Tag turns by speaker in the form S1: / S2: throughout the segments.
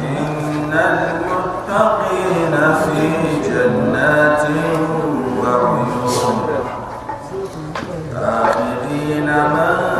S1: إن المتقين في جنات وعيون. آخذين ما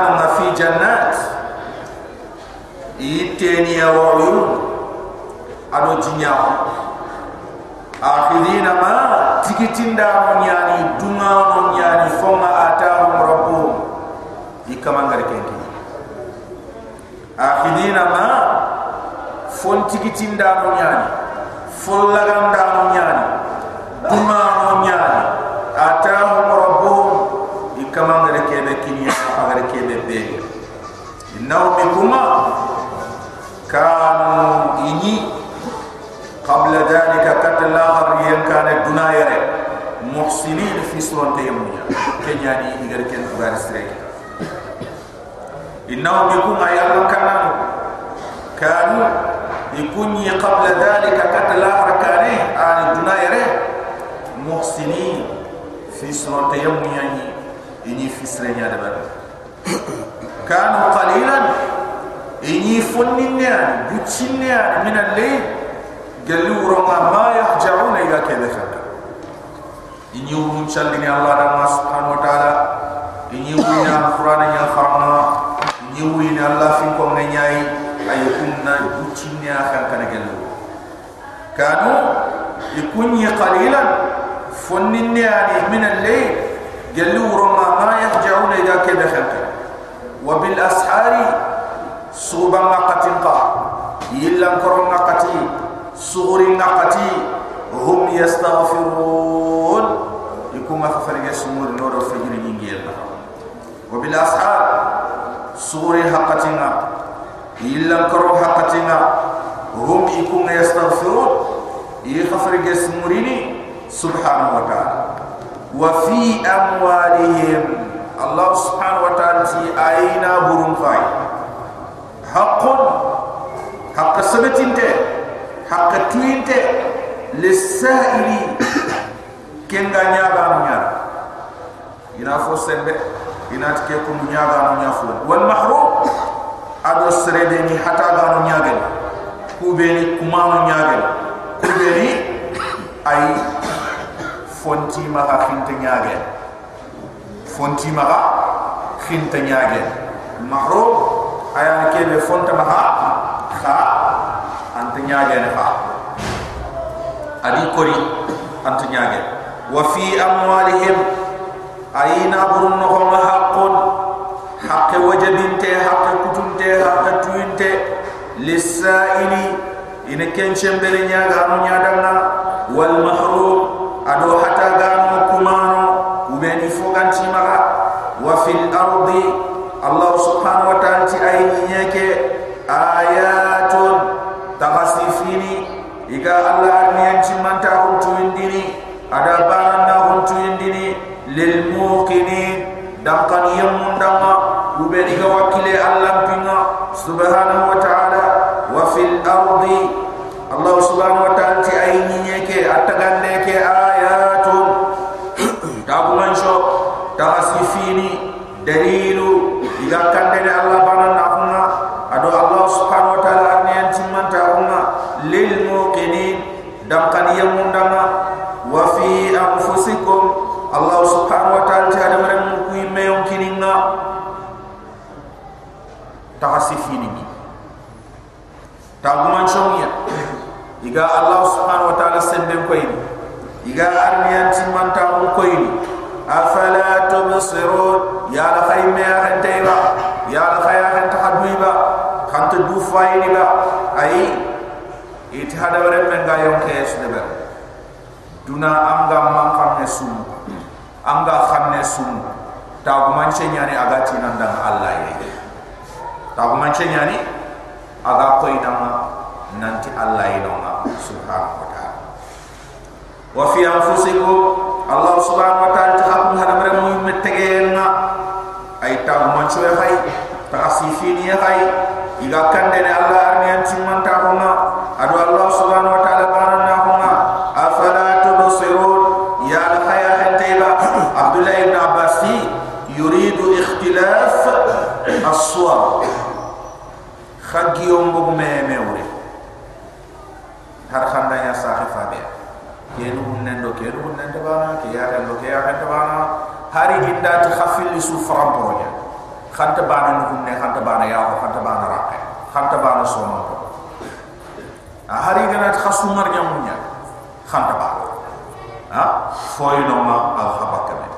S1: Allah kanna fi jannat. Iteni ya wayu ado jinya akhirina ma tikitinda mon yani dunga mon yani fonga atahum rabbum. Ikama ngare kenki akhirina ma fon tikitinda mon yani innahu bikuma كانوا إني قبل ذلك قد لا غريان كان الدنيا محسنين في سورة يمنيا كنياني إغر كن كبار سريك إنهم يكون أيام كانوا كانوا يكون قبل ذلك قد لا غريان عن الدنيا محسنين في سورة يمنيا إني في سريك كانوا قليلا إني فنني بتشني من الليل قالوا رما ما يحجعون إلى كذا فكر إني ورون شلني الله رما سبحانه وتعالى إني وين القرآن يا خرما إني وين الله فيكم نياي أيكون بتشني أخر كان قالوا كانوا يكون قليلا فنني من الليل قالوا رما ما يحجعون إلى كذا فكر وبالأسحار suba ngakatin ka yillan koron ngakati suguri ngakati hum yastaghfirun ikuma fafarige sumur nodo fajiri nyingiyel wa bil ashar suguri hakatinga yillan koron hakatinga hum ikuma yastaghfirun yi fafarige sumurini الله سبحانه وتعالى أين برون فاي حق حق سبت انت حق تو انت للسائل كن غانيا غانيا ينا فو سنب ينا تكيكم نيا غانيا فو والمحروم ادو سريدني حتى غانيا غانيا kubeni kumano nyagel kubeni ay fonti ma hafinte nyagel fonti ma ha khinte nyaga mahrum aya ke be fonta ma ha kha ant nyaage ne ha adi kori ant nyaage wa fi amwalihim ayina burun no ma haqqun. Haqqe wajabinte haqqe kutunte haqqe tuinte lisaili ina kenchen bere nyaaga no nyaadanga wal mahrum ado bare men ga yon kes de ber duna anga man xamne sum anga xamne sum ta ko man che nyani aga ti nan dan allah ye ta ko man che nyani aga koy dama nanti allah ye no subhanahu wa ta'ala. Wa fi anfusikum allah subhanahu wa ta'ala ta hakum hada bare mo mettegena ay ta man cho ya hay ta asifini hay iga kande ne allah arni anti so ma ko hari gana ti khasu mar nyam munya khanta bana ha foy no ma al habaka me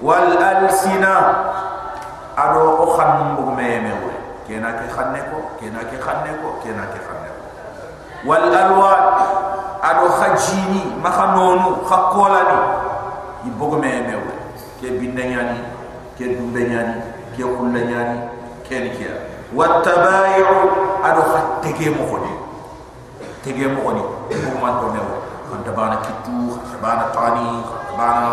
S1: wal alsina ado o khan mu me me we kena ke khanne ko kena ke khanne ko kena ke khanne ko wal alwan ado khajini makhanonu khakolani ibogo me mewe ke bindanyani ke dumbanyani ke kulla nyani ken kiya wattabayu ado fattege mo goni tege mo goni ko man to mewo kan tabana kitu tabana tani tabana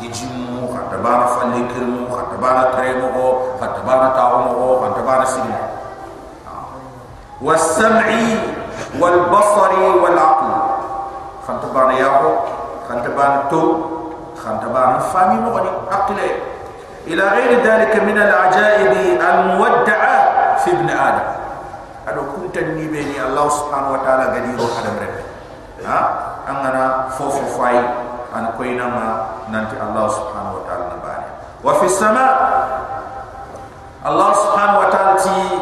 S1: gijimu kan tabana falle kirmu kan tabana tremo ko kan tabana tawo ko kan tabana sinu والسمع والبصر والعقل خنتبان ياهو خنتبان تو خنتبان فامي مغني عقله إلى غير ذلك من العجائب المودعة في ابن آدم. أدو كنت نبيني الله سبحانه وتعالى قدير حدم رب ها؟ أننا فوف فاي أن كوينما ننتي الله سبحانه وتعالى نباني. وفي السماء الله سبحانه وتعالى تي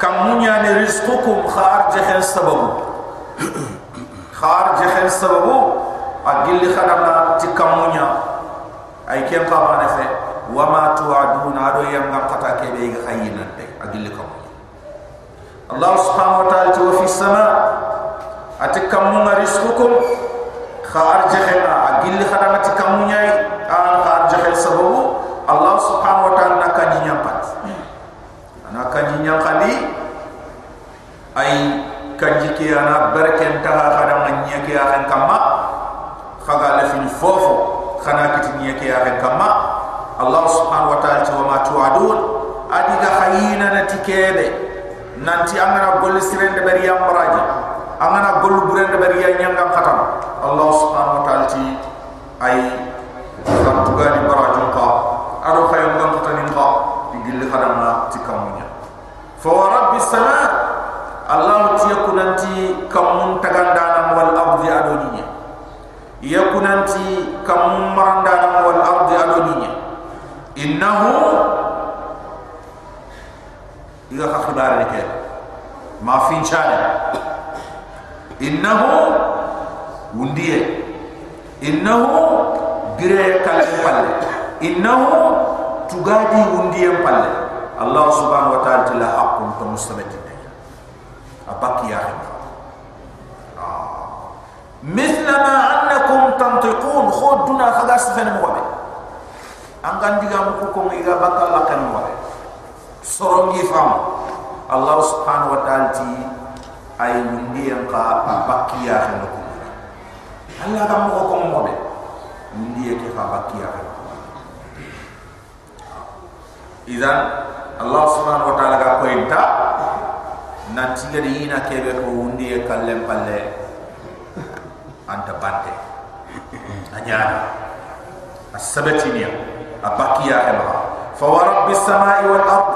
S1: كم يعني رزقكم خارج خير سببه. خارج خير سببه. أجل خدمنا تكمونيا ay ken qabana fe wa tu'aduna ado yang ngam kata ke be ga khayina de agil kamunya Allah subhanahu wa ta'ala wa fi sama ati kamunya rizqukum jahil agil khadama ti kamunya an khar jahil sababu Allah subhanahu wa ta'ala nakajinya pat. Ana kanji nyankali ay kanji ki ana barken ta khada ki akan kama khaga la fin fofo khana kiti nya ki akan kama allah subhanahu wa ta'ala wa ma tu'adun adiga khayina na tikebe nanti amana gol sirende bari yam baraji amana gol burende bari ya nyanga khatam allah subhanahu wa ta'ala ti ay tugani baraji ka ado khayam ngam khatanin ka digil khadama tikamunya fa wa rabbi sama. Allah tiyakunanti kamun tagandana wal ardi adoninya yakunanti kamun marandana wal ardi adoninya innahu iga ka khibar ni ke. Ma fin chane innahu wundiye innahu bire kalle palle innahu tugadi wundiye palle allah subhanahu wa ta'ala tila haqqun to mustamati abaki ya kuntum tantiqun khoduna khagas fen mo be angan diga mo ko bakal akan mo be sorongi fam Allah subhanahu wa ta'ala ti ay mundi yang ka bakia kan ko Allah ga mo ko mo mundi ke ka bakia kan idan Allah subhanahu wa ta'ala ga ko nanti ga dina kebe ko yang e kallem palle anta bante anyana asabatinia abakia ema fa wa rabbis samai wal ard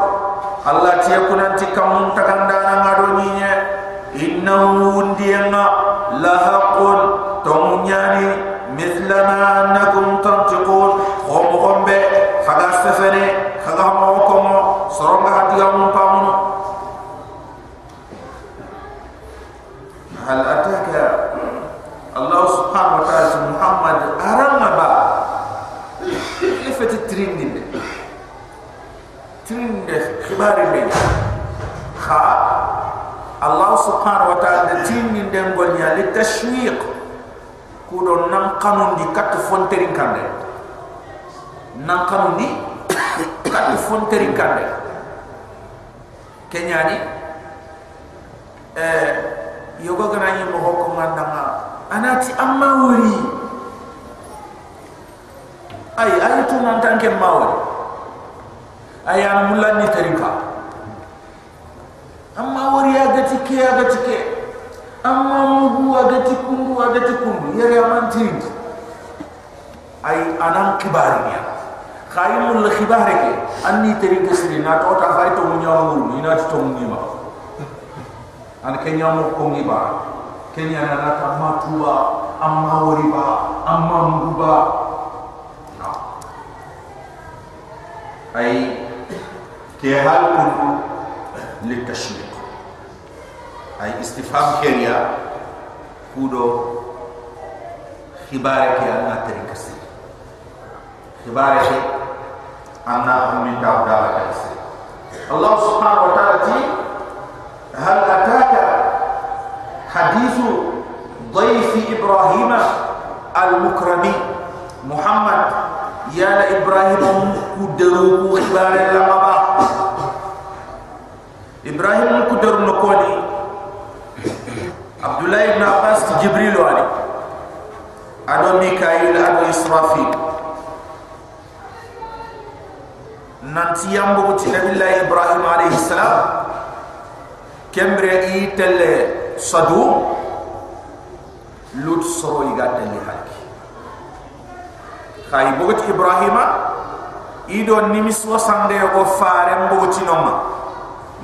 S1: allah ti yakun anti kam takandana ngado nyinye innahu wundiyenga la haqqun tumunyani mithla ma annakum tantiqun khom khombe khaga sefene khaga mo komo soronga hadiga mum pamuno hal ataka Allah subhanahu wa ta'ala Muhammad arang ba ifati trindi de khibari be kha Allah subhanahu wa ta'ala de ngonya li tashwiq. Ku do nan kanun di kat fonterin kande. Nan kanun di kat fonterin kande. Kenyani eh yoga gana yi mo ko ngandanga anati amma wuri. Ay ay tu nan tanke mawri ay an mulani tarika amma wuri ya gati ke ya gati ke amma mugu ya gati kundu ya gati kundu yare aman tirid ay anan kibari ya khayimul khibari ke anni tarika sini na to ta fay to nyawu ni na to ngima an kenya mo ko ngiba kenya na matua amma wariba amma ke hal kun li tashwiq ay تهالكم للتشويق. أي استفهام كيريا كودو خبارك يا أنا تركسي خبارك أنا من داود على الله سبحانه وتعالى هل أتاك حديث ضيف إبراهيم المكرمي؟ محمد يا إبراهيم كدروا خبار الله ابراهيم كدر نقولي عبد الله بن عباس جبريل علي ادو ميكائيل ادو اسرافيل نانتي امبوتي نبي الله ابراهيم عليه السلام كمبري ايتل صدو لوت سرو يغاتلي حالك خاي بوغت ابراهيم ايدو نيمس وسانديو فارم بوغتي نوما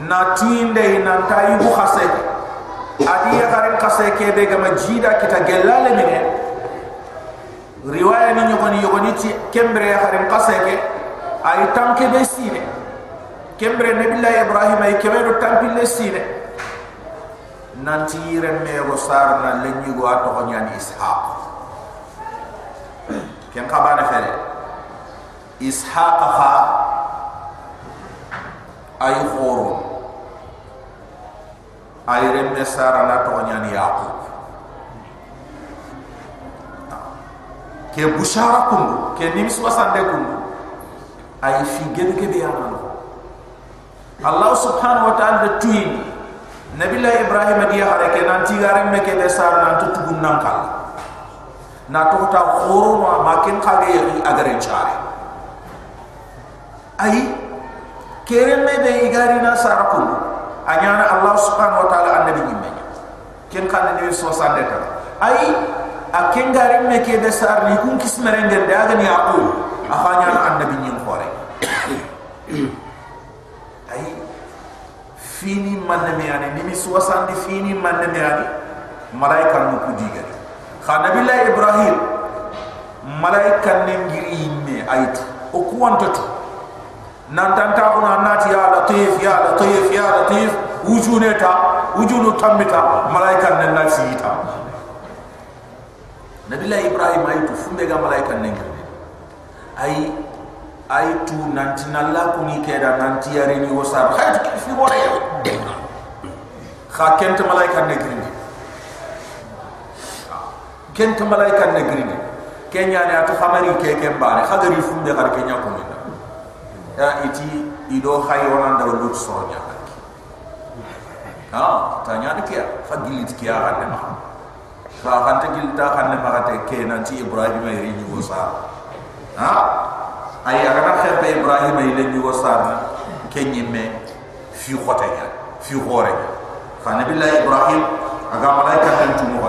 S1: na tinde na taibu khase. Adi ya garin khase ke be gama jida kita gelale mi ne riwaya ni nyoko ni yoko ni ti kembre ya garin khase ke. Ay tanke be sine kembre nabi allah ibrahim ay kembre do tampil le sine nanti ren me go sar na le ni go ato ko nyani ishaq. Ken khabane fere? Ishaq fa ay khoro ay remme sar na to nyani yaqub ke bushara kundu ke nims wasande kundu ay fi gebe gebe ya Allah subhanahu wa ta'ala tuini nabi la ibrahim dia hare ke nan tigare me ke de sar nan to tugun nan kal. Na to ta khoro ma makin khage agare chare. Ai kere me be igari na anyana allah subhanahu wa taala annabi nyimme ken kan ni so sande ta ai a ken gare me ke de sar ni kun kismere ngel de aga ni aqul afanya annabi nyim khore ai fini manne me ani nimi suwasandi fini manne me ani malaika nu ku digari kha nabillahi ibrahim malaika ne ngiri me ayit o ku wantatu nan tan ta ko nati ya latif ya latif. Ya latif wujuneta wujunu tamita malaika nan nasita nabillahi ibrahim aytu fumbe ga malaika nan ay ay tu nanti nalla kuni keda nanti yari ni wasar hayt fi wala ya kha kent malaika nan gindi kent malaika nan gindi kenya ne atu khamari ke ke bare khagari fumbe gar kenya min ya iti ido khayona ndaw lut sonya ha tanya ne kia fagilit kia kan ma fa kan gilta kan ne ma te ke nanti ibrahim ay ri ni wosa ha? Ay aga na pe ibrahim ay le ni wosa na kenyi me fi khota ya fi khore fa nabillahi ibrahim aga malaika tan tu mo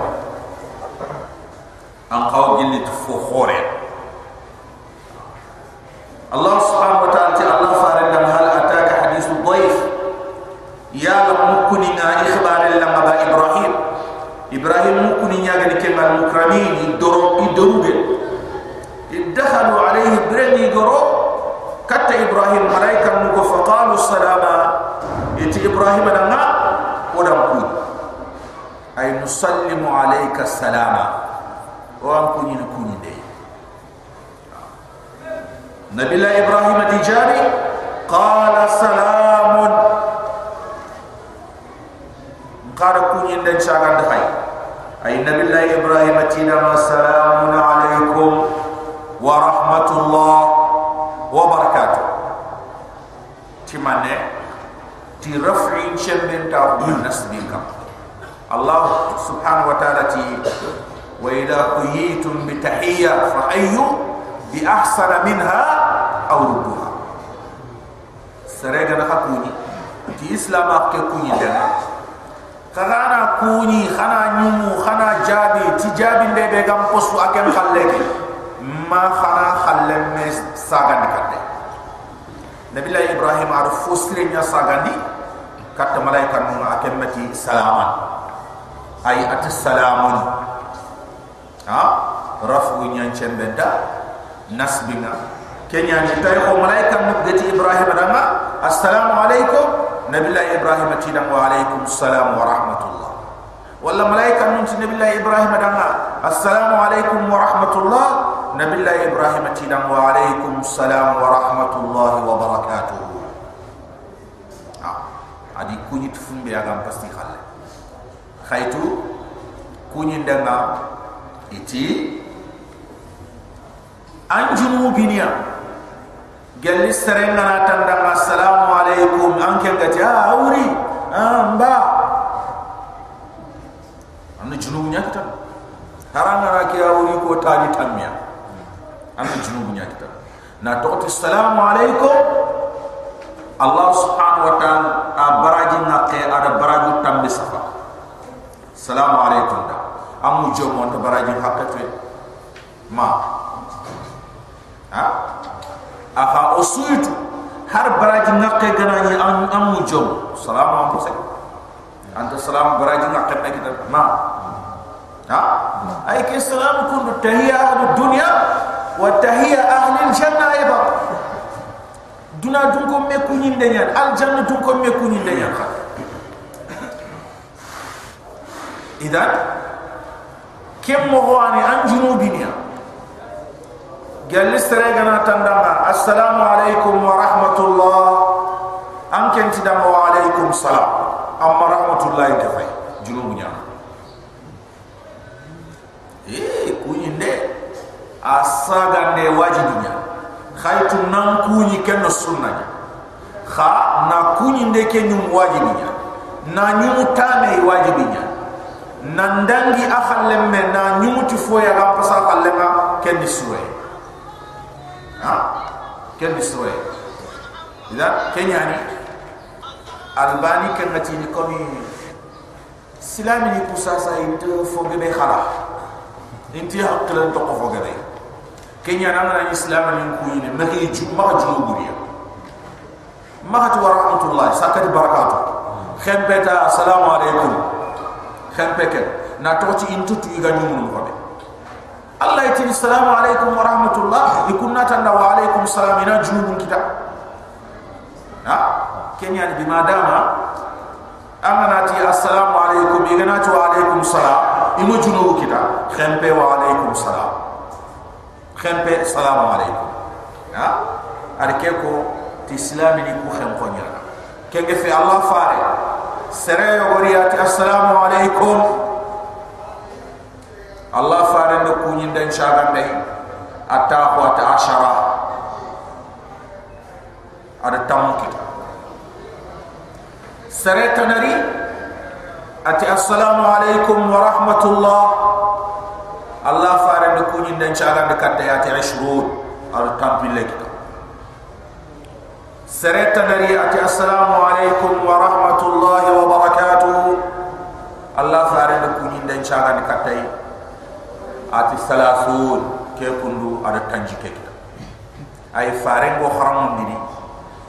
S1: an qaw gilli fo khore Allah subhanahu wa ta'ala ti Allah farid dan hal ataka hadithu dhaif. Ya lam mukuni na ikhbar illa ma ibrahim. Ibrahim mukuni nya gani ke mal mukramin idoro idorube idkhalu alayhi brani goro katta ibrahim malaika mu ko faqalu salama. Iti ibrahim danga odam ku ay nusallimu alayka salama. Wa kunyi kunyi de نبي الله إبراهيم تجاري قال سلام قال كوني لن شاغان دخاي أي نبي الله إبراهيم تجاري سلام عليكم ورحمة الله وبركاته تمنى تي رفعي شمبين تاربون نسبين الله سبحانه وتعالى تي وإذا كييتم بتحية فأيو bi ahsana minha aw rubuha sarega na kuni ti islam ak ke kuni da kana kuni kana nyumu kana jabi ti jabi bebe gam posu akem khalle ma khana khalle me sagan katte. Nabi la ibrahim ar fusri nya sagandi katte malaika no akem mati salama ay at salamun. Ha? Rafu nya chembeda nasbinga kenya ni tay ko malaika mudati ibrahim dama assalamu alaikum nabillahi ibrahim tidam wa alaikum assalam wa rahmatullah wala malaika nun nabillahi ibrahim dama assalamu alaikum wa rahmatullah nabillahi ibrahim tidam wa alaikum assalam wa rahmatullah wa barakatuh ha adi kunyi tfumbe agam pasti khalle khaitu kunyi ndanga iti anjunu binia gelli serenga na tanda assalamu alaikum. Anke ngati ah auri. Amba amna junu bunya kita. Haranga na ki auri ko tani tamya amna junu bunya kita. Na to assalamu alaikum. Allah subhanahu wa ta'ala abaraji ngake ada baraju tambi safa. Assalamu alaikum da amu jomo to baraji hakatwe. Ma ha? Afa osuitu har baraji ngakke ganani am amu jom salam am se anta salam baraji ngakke be kita. Ma. Ha? Ay ke salam kun tahiyya ahli dunya wa tahiyya ahli janna ayba duna dun ko me kunyin de nyal al janna dun ko me kunyin de nyal idan kem mo wani an junubinia galli sere gana tandanga assalamu alaikum wa rahmatullah. An ken ti dama wa alaikum salam. Amma rahmatullahi ka fay junubunya eh kunyi de asaga ne wajibinya khaytu nan kunyi ken sunna kha na kunyi de ken wajibinya na nyumu tame wajibinya nandangi akhalle me na nyumuti foya ga pasa khalle ma ken ha ken diswe ida kenyani albani ken ngati ni komi silami ni kusasa into foge be khala inti haklan to ko foge be kenya na na islam ni ku ni ma ki ju ma ju buriya ma tu wa rahmatullah sakati barakatuh khembeta assalamu alaikum khempeke na toti allah yati assalamu alaikum wa rahmatullah ikunna tanda wa alaikum salam ina junubun kita. Ha? Kenya bi madama amana ti assalamu alaikum igana tu alaikum salam imu junu kita. Khempe wa alaikum salam. Khempe assalamu alaikum. Ha? Arke ko ti islami ni ku khem konya kenge fi allah fare. Sere yoriyati assalamu alaikum Allah faren do kunyin den shagan dai. Atta ko ta ashara ada tamu kita. Sare tanari ati assalamu alaikum wa rahmatullah Allah faren do kunyin den shagan de katta ya ti ashrud. Ada tamu kita sare tanari ati assalamu alaikum wa rahmatullah wa barakatuh Allah faren do kunyin den shagan de katta ati salasul ke kundu ada kanji ke kita. Ay fare go haram ndiri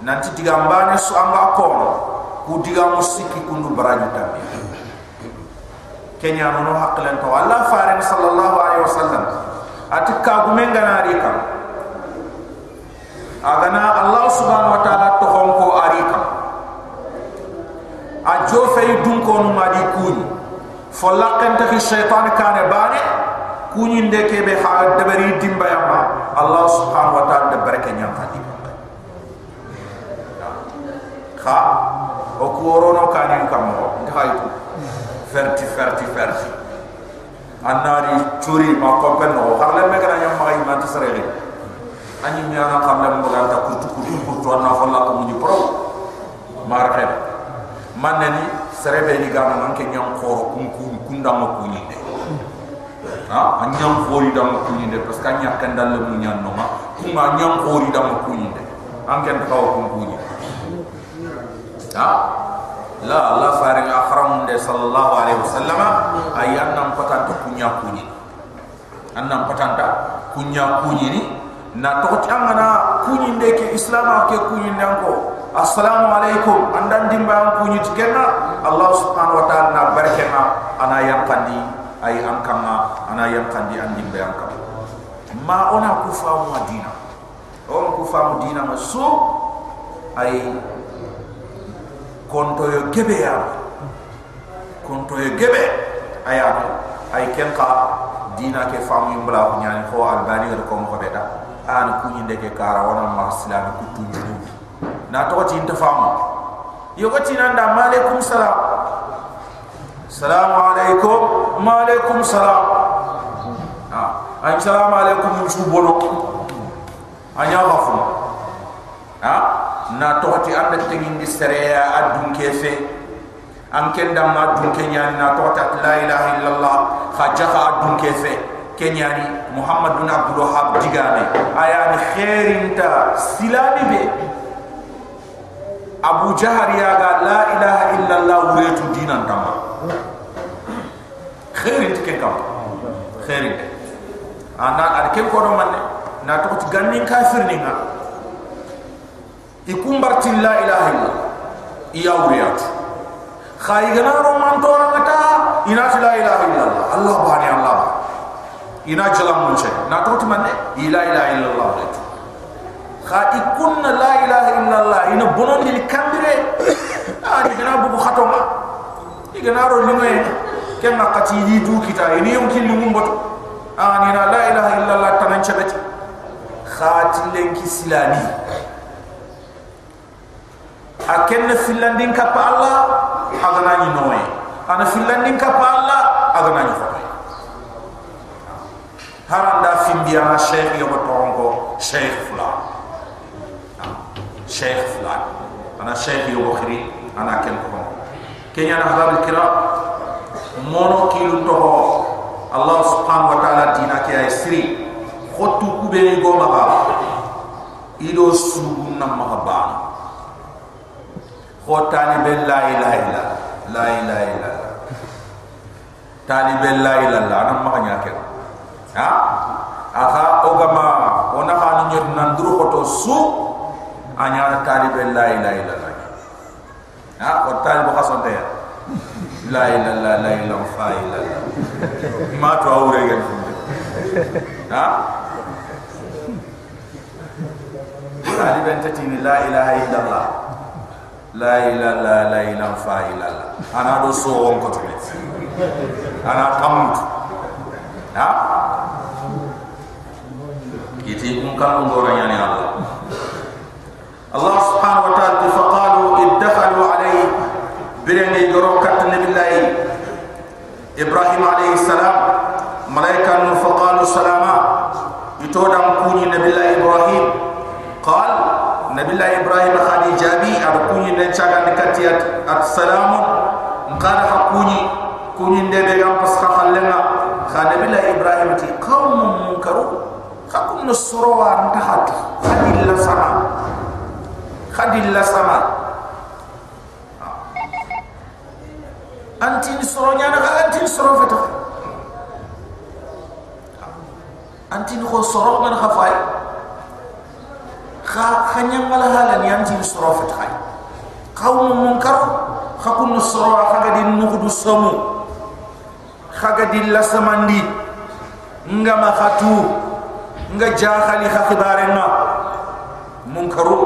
S1: nanti digambane su anga kono ku diga musiki kundu baraji tabi kenya no haqlan to alla fare sallallahu alaihi wasallam. Ati ka gumenga na rika agana allah subhanahu wa taala to honko arika a jofe dun ko no madi kuni folakanta fi shaytan kane bane kuni ndeke be ha debari dimba yamba allah subhanahu wa ta'ala de baraka nyam fati kha o ko rono kani kam mo ndhaytu ferti ferti ferti annari churi ma ko penno harle me kana nyam ma iman tsare ani mi ana kam lam bogal ta kurtu kurtu kurtu na falla ko muni pro marke man ni? Serebe ni gam man ke nyam kum kum kunda ma ko de ha? An nyam khori dam ko ni de parce que nya kan dal mu nyam no ma kuma nyam khori dam ko ni de an ken taw kum ko ni ha? La la fari akhram de sallallahu alaihi wasallam ay annam patanta kunya kuni annam patanta kunya kuni ni na to tangana kunyi ndeke islam ke kunyi ndanko assalamu alaikum andan dimba kunyi tikenna allah subhanahu wa ta'ala na barakema ana yang kandi ay am kama ana yang kandi an dimba yang kam ma ona ku fa madina. On ku fa madina ma so ay konto yo gebe ya. Konto yo gebe aya ay kenka dina ke famu mbla ko nyani ko albani ko mo ko beta an kunyi ndeke kara wana ma islam ku tunju na to ti inta famu yo ko ti nanda salam. Salam alaikum ما عليكم سلام آه. أي سلام عليكم مشو بولوك. أنا غفو. آه. نا توتي اند تيغي دي سريا أدون كيفي. أن كان دام أدون كينيا نا توتا لا إله إلا الله. خجخ أدون كيفي. كينياني محمد بن عبد الوهاب ديغامي اي ان خير انت سلامي بي. أبو جهر يا لا إله إلا الله وريتو دينا تمام kam khairin ana ar ke ko do man na to gannin kafir ni nga ikumbarti la ilaha illa iya wuriyat khaygana ro man to rata ina la ilaha illa allah allah bani allah ina jalam mun che na to man ne ila ila illa allah kha ikun la ilaha illa allah ina bonon ni kambire. Ani gana bu khato ma ni ro limay ken na qati ni du kita ini yum kin lumum bot ani na la ilaha illa allah tanan chabati khati len ki silani aken filandin ka pa allah agana ni noy ana filandin ka pa allah agana ni fa haranda fimbiya na sheikh yobo tongo sheikh mono kilu to allah subhanahu wa ta'ala dina ke ay siri. Khotu kube ni go maka. Ido subu na mahaba khotani be la ilaha illa. La ilaha illa. Tali be la ilaha illa. Ana maka nyake ha? Aha ogama ona hanu nyot nandru hoto su anya talib la ilaha illallah ha? O talib khason te la ilaha illallah la ilaha fa illallah ma to awre gen ha talib entati la ilaha illallah la ila la la ila fa ila la ana do so on ko to ana tamut ha kiti kun kan ngora yani Allah Allah subhanahu wa ta'ala fa qalu iddakhalu alayhi birani goro kat nabillahi Ibrahim alayhi salam malaika nu fa qalu salama itodam kuni nabillahi Ibrahim. Qal nabillahi Ibrahim khadi jabi ar kuni ne chaga nikatiyat at salamun qala hakuni kuni ndebe gam pas khallenga khadi nabillahi Ibrahim ti qawmun munkaru. Khakun nusruwa ntahat khadi la sama. Khadi la sama anti nusro nyana ka anti nusro fata anti ni ko soro man khafai kha khanyam mala hala ni anti nusro fata qawm munkar khakun nusro khaga di nukhdu samu khaga di la samandi ngama khatu nga jaxali xa xibare nga munkaru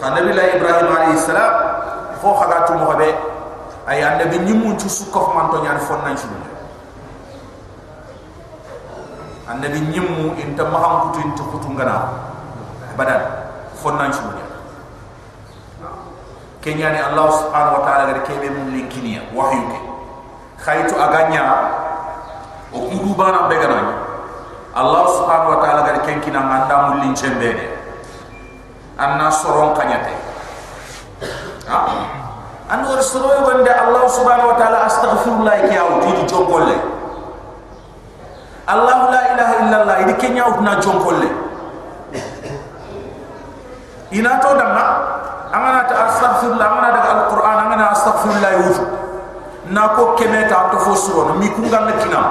S1: xa nabi la ibrahim alayhi salam fo xaga tu mo xabe ay annabi ñimu ci su ko man to ñaan fon nañ ci annabi ñimu inta ma xam kutu inta kutu ngana badan fon nañ ci kenyani allah subhanahu wa ta'ala gar kebe mun linkiniya wahyu ke. Khaytu aganya o kudu bana be allah subhanahu wa ta'ala gar kenkina nganda mun linchembe de anna soron kanyate ha anu soro wonde allah subhanahu wa ta'ala astaghfirullah ki yaw ti jokolle allah la ilaha illa allah idi kenya utna jokolle ina to damma amana ta astaghfirullah amana daga alquran amana astaghfirullah yuju na ko kemeta to fo suro mi ku ngam kina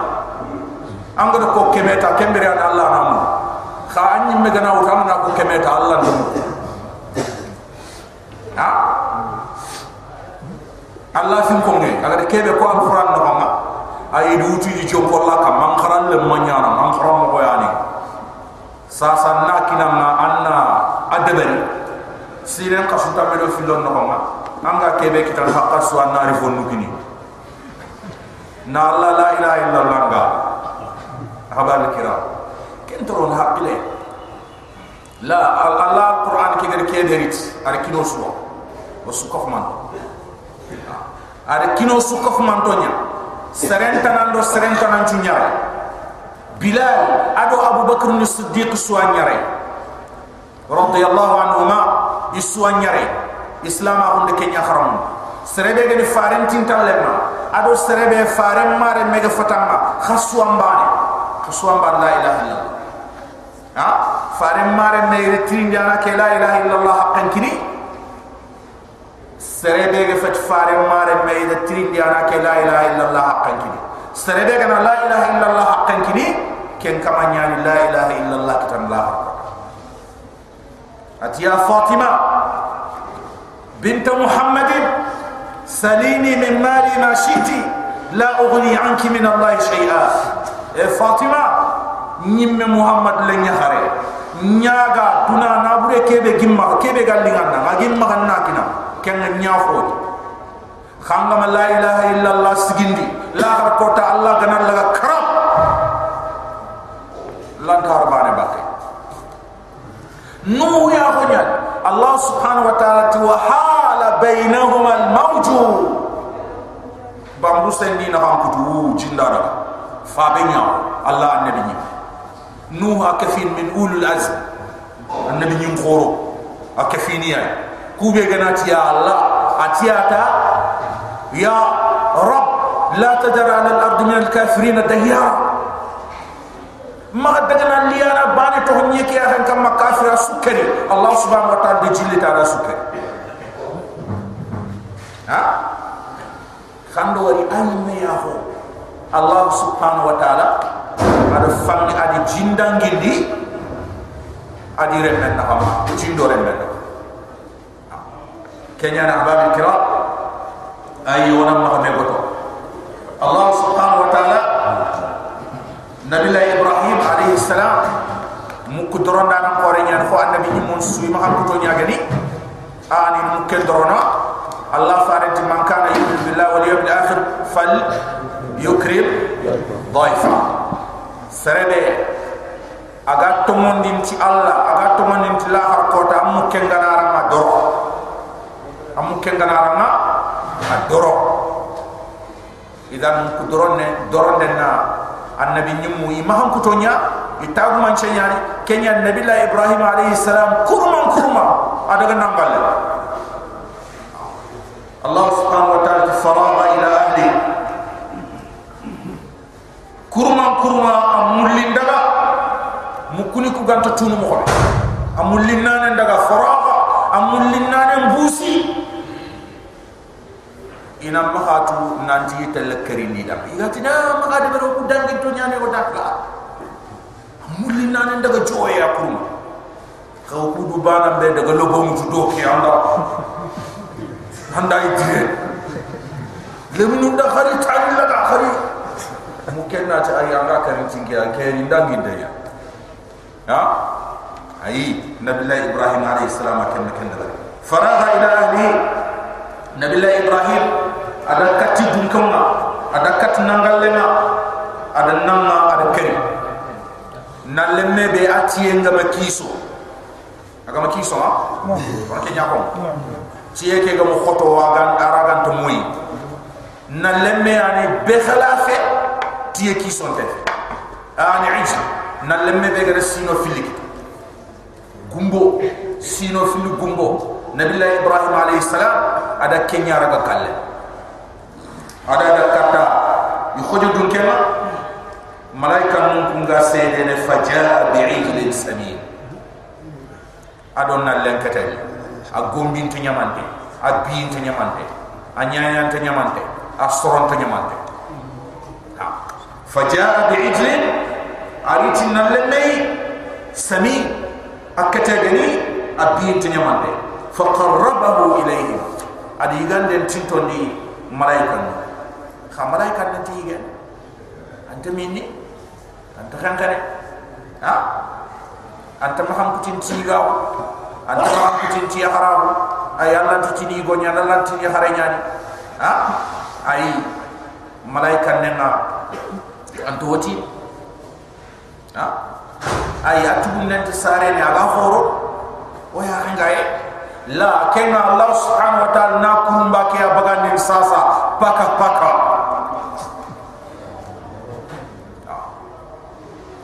S1: anga ko kemeta kembere an allah namu kha anyi me gana amana ko kemeta allah namu ha allah fin ko ngi aga de kebe ko alquran no ma ay du uti ji jom ko la kam. Man kharan le mo nyana man kharam mo yani sa sa na kina ma anna adabari. Siren ka suta medo filon no ma anga kebe kitan hakka suwa nari fo nukini na allah la ilaha illa allah nga habal kira. Kentro na hakle la allah qur'an ki gar kederit ar kino suwa. Wa sukof ar kino sukof man to nya serenta nan do serenta nan ci ñaar bilal ado abubakar ni siddiq suwa ñare radiyallahu anhuma isuwa ñare islama hunde kenya haram serebe gani faren tintal lemma. Ado serebe faren mare mega fatama khaswa mbane khaswa mbane la ilaha illallah. Ha? Faren mare me tin jana ke la ilaha illallah haqqan kini سربيغي فت فارم مار ميد تريم دي انا لا اله الا الله حقا كني سربيغي انا لا اله الا الله حقا كني كن كما يعني لا اله الا الله كتم الله اتيا فاطمه بنت محمد سليني من مالي ما شئتي لا اغني عنك من الله شيئا اي فاطمه نيم محمد لن يخري نياغا دونا نابوري كيبي كيبي قال لي غنا ما kenga nyafo khanga ma la ilaha illa sigindi la kota allah ganar laga kara lantar kar bane bakke nu ya khonya allah subhanahu wa ta'ala tuwa hala bainahuma al mawju bambu sendi na ham jindara fa benya allah annabi ni nu akafin min ulul azm. Annabi ni khoro akafin ya النبي نيم خورو اكفينيا كوبي غنات يا الله اتياتا يا رب لا تدر على الارض من الكافرين دهيارا ما دغنا ليانا باني تو نيكي اخن كم كافر سكري الله سبحانه وتعالى دي جيلي تعالى سكري ها خندو وري ان يافو الله سبحانه وتعالى ada fanni adi jindangindi adi remen na hama jindo remen kenya na babi kira ay wona ma me goto allah subhanahu wa ta'ala nabi ibrahim alayhi salam mu ku doron da nan kore nyaa fo annabi ni mon suy ma ko nyaa gani ani mu ke dorona allah farid man kana yu'minu billahi wal yawmil akhir fal yukrim dhaifa. Serebe aga tomondin ci allah aga tomondin ci la har kota amu kengana ma doro amu kengana ma doro idan ku doronne doronne na annabi nyimu imaham kutonya itagu man kenya nabi la ibrahim alayhi salam kurma kurma. Adaga namballe allah subhanahu wa ta'ala faraga ila ahli. Kurma kurma amulin daga. Mukuni ku ganta tunu mo xobe amulin nane daga faraga amulin nane mbusi ina mahatu nanti tel kerini da igatina magade bero ku dangi to nyane o dakla mulli nanen daga joye akum kaw ku bana be daga lobo tu anda anda itire le mu nda khari tani la da khari mu kenna ta ay anga karin tingi a keri ndangi ndaya ha ay nabillahi ibrahim alayhi salam kenna kenna faraha ila ahli nabillahi ibrahim ada kati dunkonga ada kat nangallenga ada nanga ada keri nallemme be atiye ngama kiso. Agama kiso ha? On ke nyako tiye ke gamo khoto wagan aragan to moy nallemme ani be khalafe tiye kiso te ani iji nallemme be gara sino filiki gumbo sino fili gumbo. Nabillahi ibrahim alayhi salam ada kenya raga kalle. Ada ada kata yu khojo dun kema? Malaika mun kunga sede ne faja bi'ijlin samin. Adon na len kete a gombin to nyamante a biin to nyamante a nyanyan to nyamante a soron to nyamante. Ha. Faja bi'ijlin ariti na len sami akete gani a biin to nyamante fa qarrabahu ilayhim adi ganden tintondi malaika kha malaika nan tigen anta minni anta khankare ha? Anta maham kutin tigaw anta maham kutin ti harabu ay allah tini go nyana lan tini hare nyani ha? Ay malaika nenga anta woti ha ay nan ti sare ne aga horo o ya ngaye la kenga allah subhanahu wa ta'ala na kumba ke abaga ni sasa paka paka.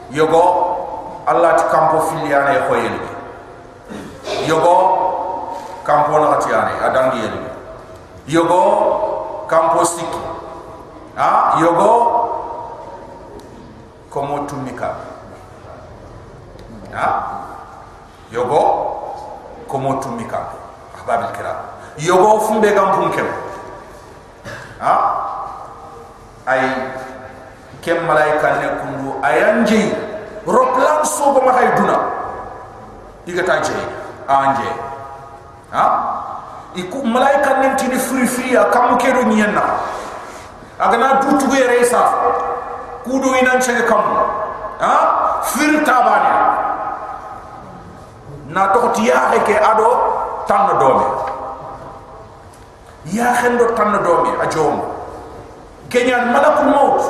S1: Yogo allah ti kampo filiana e khoyeli yogo kampo na tiyane adangi yel yogo kampo siki. Ha yogo komo tumika ha yogo komo tumika ahbabil kiram yogo fumbe gampum kem ha ay kem malaika ne kundu ayanji roplan ma hay duna diga ta je anje ha iku malaika ne tini free free akamu kedo nyenna agana du tuge resa kudo inan chege kam ha fir tabani na to tiya ke ado tan dome ya. Khendo tan dome a jom kenyan malakul maut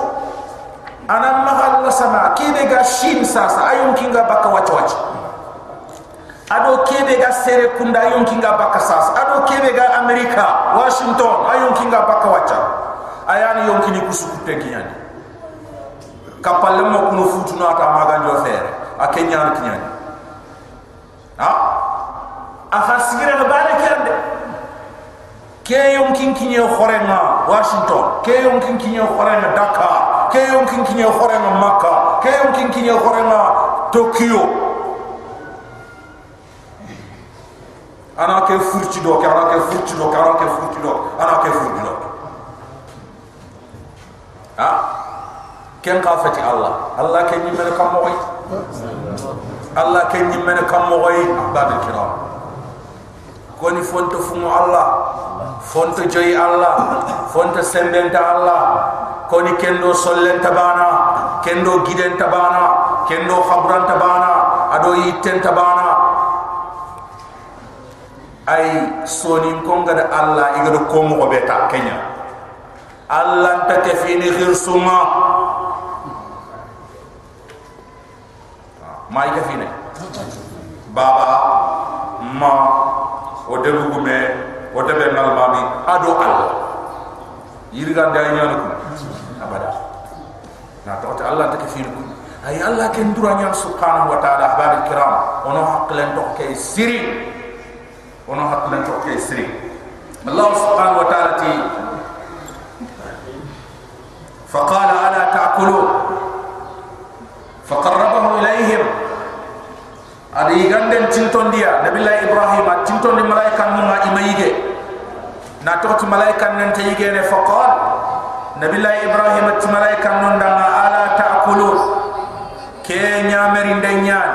S1: ana mahalla sama kebe ga shin sasa ayon kinga baka wacha wacha ado kebe ga sere kunda ayon kinga baka sasa ado kebe ga amerika washington ayon kinga baka wacha ayani yon kini kusuku tenkiyani kapalle mo kuno futu no ata maganjo fere akenya kinyani ha aha sigire ga bale kende? Ke yon kin kinye khorenga washington? Ke yon kin kinye khorenga dakar? Ke yon kin kinye khorenga makka? Ke yon kin kinye khorenga tokyo? Ana ke furti do ke ana ke furti do ke ana ke furti do ana ke furti do ha? Ken ka fati allah? Allah ken ni mel kam moy allah ken ni mel kam moy babil kiram koni fonto fumo allah. Fonto joyi allah. Fonto sembenta allah. Koni kendo sollen tabana kendo giden tabana kendo khabran tabana ado yi tenta bana ay soni konga da allah igado ko mo beta kenya allah ta ke fini khirsuma mai ka fini baba ma o debu gume o debe nal mami ado allah yirga nday nyanu abada na to allah ta ke fini ay allah ken duranya subhanahu wa ta'ala ahbab kiram ono haklen to ke siri ono haklen to ke siri allah subhanahu wa ta'ala ti فقال الا تاكلون فقربه اليهم adi ganden tinton dia. Nabi allah ibrahim tinton di malaikat numa imayige na to ti malaikat nan tayige ne faqal nabi ibrahim ti malaikat nun dama ala taakulun ke nyameri ndenyan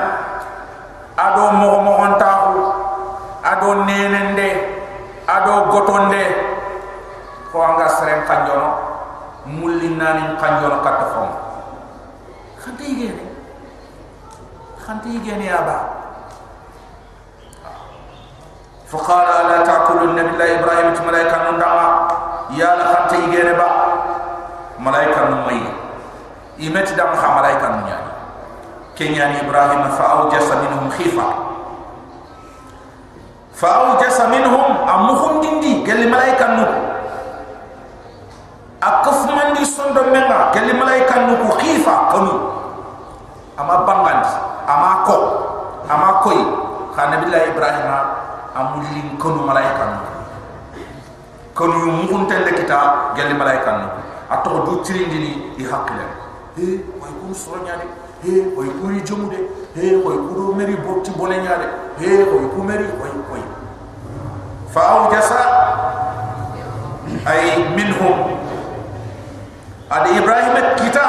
S1: ado mo mo ontahu ado nenende. Ado gotonde. Ko anga seren kanjono. Mulli nani kanjono katta fon khante yigene khante yigene aba فقال لا تاكل النبي الله ابراهيم ملائكه ندعا يا لا خنت يجينا با ملائكه نمي يمت دم خ ملائكه نياني كنيان إبراهيم فأوجس منهم خيفة فأوجس منهم أمهم دندي قال لي ملايكة نوكو أكف من دي صند منا قال لي ملايكة نوكو خيفة كنو أما ama ko ama yi ka nabi ibrahim ha, a amuli ko malaika no ko no mu ko tende kita gelli malaika no atto do tirindi ni di hakle he ko ko so nyaade he ko ko ri jomude he ko ko meri botti bone nyaade he ko ko meri ko ko fa au jasa ay minhum. Ad ibrahim kita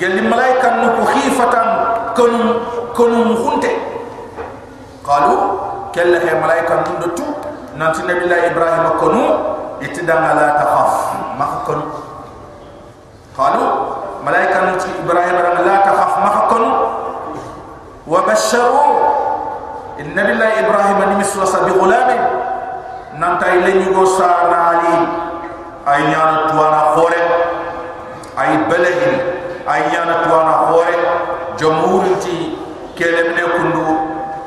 S1: gelli malaika no khifatan. كنون كنون خنت قالوا كلا هي ملائكة من دتو نانت نبي الله إبراهيم كنو اتدام لا تخاف ما كنو قالوا ملائكة من إبراهيم رم لا تخاف ما كنو وبشروا النبي الله إبراهيم نمس وصى بغلام نانت إلي نيغو سارنا علي أي نيانا توانا خورة أي بلغي أي نيانا توانا خوري جمهور تي كلم كندو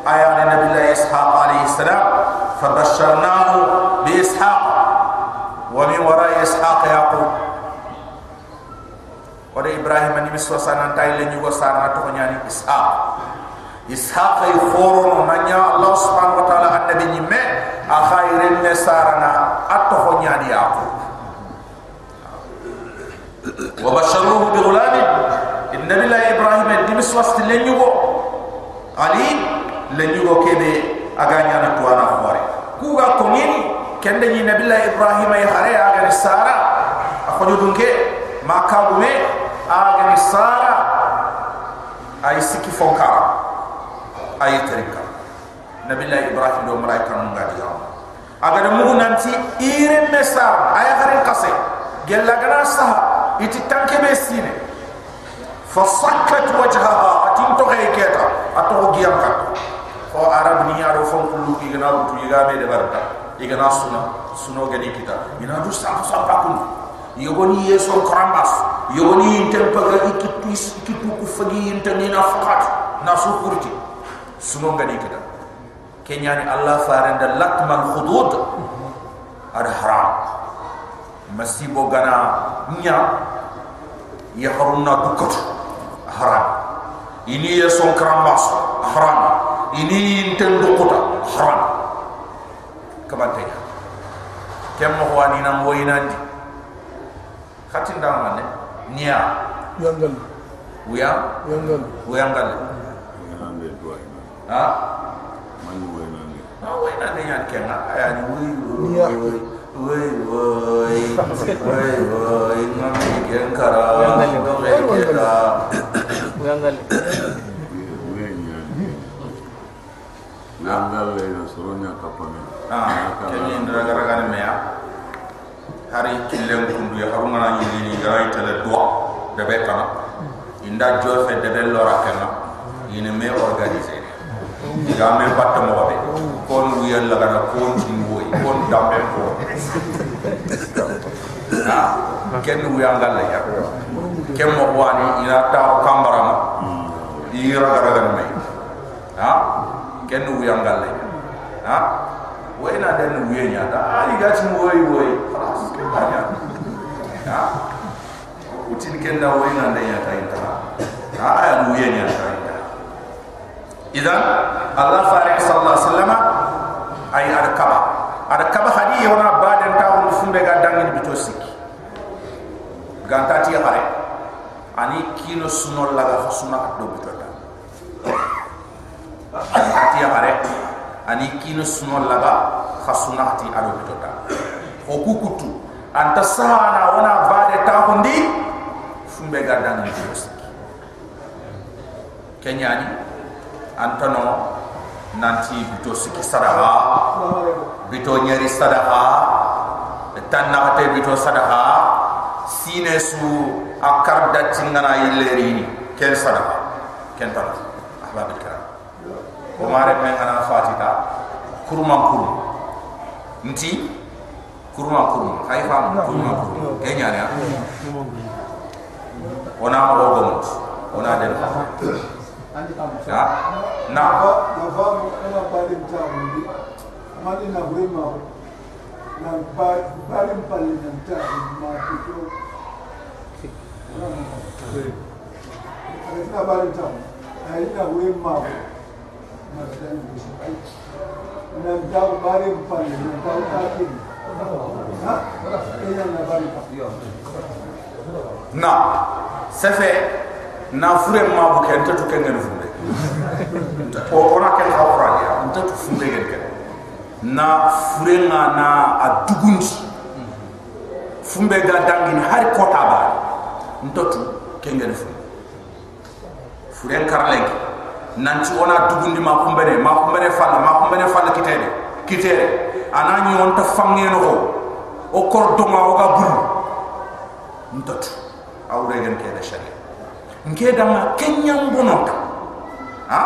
S1: آيان النبي الله إسحاق عليه السلام فبشرناه بإسحاق ومن وراء إسحاق يعقوب wada ibrahim ni miswa sanan tay le nyugo sarna to nyani ishaq ishaq ay khoro no nanya allah subhanahu wa taala annabi ni me a khairin ne sarana atto nyani yaqub wa basharuhu bi ghulam innabi la ibrahim ni miswa le nyugo ali le nyugo kebe aganya na tuana khore kuga ko nini kende ni nabi la ibrahim ay hare aga ni sara akhonyu dunke makabume agani sara ay siki fonkara ay terika. Nabi allah ibrahim do malaika nun gadi yaw aga de mugu nanti ire mesa ay garin kase gella gana sa iti tanke be sine fa sakkat wajhaha atin to hay keta ato giyam kat o arab ni yaro fon kullu ki gana tu yiga be de barka igana suna suno gadi kita. Ina du sa sa pakun yogoni yeso krambas yogoni intem paga ikitu ikitu ku fagi intem ina fakat na sukurti sumo ngadi kita. Kenyani allah farenda lakmal khudud. Ada haram. Masibo gana nya. Ya haruna dukot haram. Ini yeso krambas haram. Ini intem dukuta haram. Kabantenya kemmo wani nan woyinandi khatin da mane niya
S2: yangal
S1: wiya
S2: yangal
S3: ini.
S1: ha
S3: nande.
S1: ha way na ne yan kenga aya ni? Wi
S2: Niya.
S1: wi wi wi wi wi ngam ken kara ngam ke da ha ya hari killen kundu ya harunga na ni ni gara itale do de be kana inda jofe de be lora kenna ina me organiser ga me batta mo be kon wiyan la gana kon tin woy kon dambe ko ken wiyan gal ya ken mo wani ina ta kambara ma ira gara gara me ha? Ken wiyan gal ya ha? Woy na den wiyan ya da ali ga tin woy woy khalas ken ya ha? Utin ken da woy na den ya ta ita ha ay wiyan ya ta ita idan allah farik sallallahu alaihi wasallam ay ada kaba ada kaba hadi yona baden ta on fumbe ga dangin bito sikki ganta ti hare ani kino sunol laga sunna do bito ta ti hare ani kino sunol laga khasuna ti ado bito ta o kukutu anta sahana wana bade ta hondi fumbe ga dangin bito sikki kenyani antano nanti bito siki sadaha bito nyeri sadaha tanna kate bito sadaha sine su akar da tingana illeri ni ken sadaha ken tan ahbab kiram ko mare men ana fatita kurma kurum nti kurma kurum hay fam kurma kurum kenya ya ona mo gomot ona den ya na
S2: mo mali na brema na ba pali na ta ma to na ta ai na brema na ta ndi na da bari pali na ta ta ki ha ina na bari ta
S1: na sefe na fure ma bu ken tatu ken ngene funde o ona ken ha ora ya tatu funde gen ken na fure nga na adugundi. Fumbe ga dangin har kota ba ntatu ken ngene funde fure karlenk nanti ona dugundi ma kumbene ma kumbene falla ma kumbene falla kitede kitede anani on ta fangeno ko o kordo ma o ga buru. Ntatu awre gen ke da sharia nke dama kenyam bononta. Ha?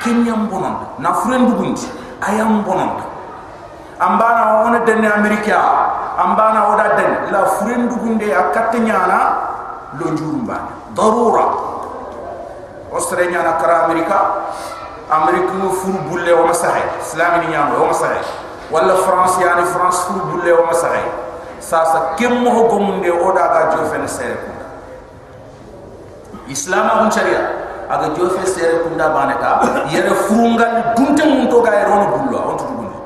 S1: Kenyam bononta. Na friend dugundi ayam bononta ambana wona den amerika. Ambana oda den la friend dugunde akatte nyana lo njurumba. Darura. Ostre nyana kara amerika. Amerika no furu bulle o masahay islami ni nyama o masahay wala france yani france furu bulle o masahay sasa kemmo ho gomunde oda ga jofene sere islam hun sharia aga jofe sere kunda baneta yere furungal dunte mun to ga rono bullo on tudu gundi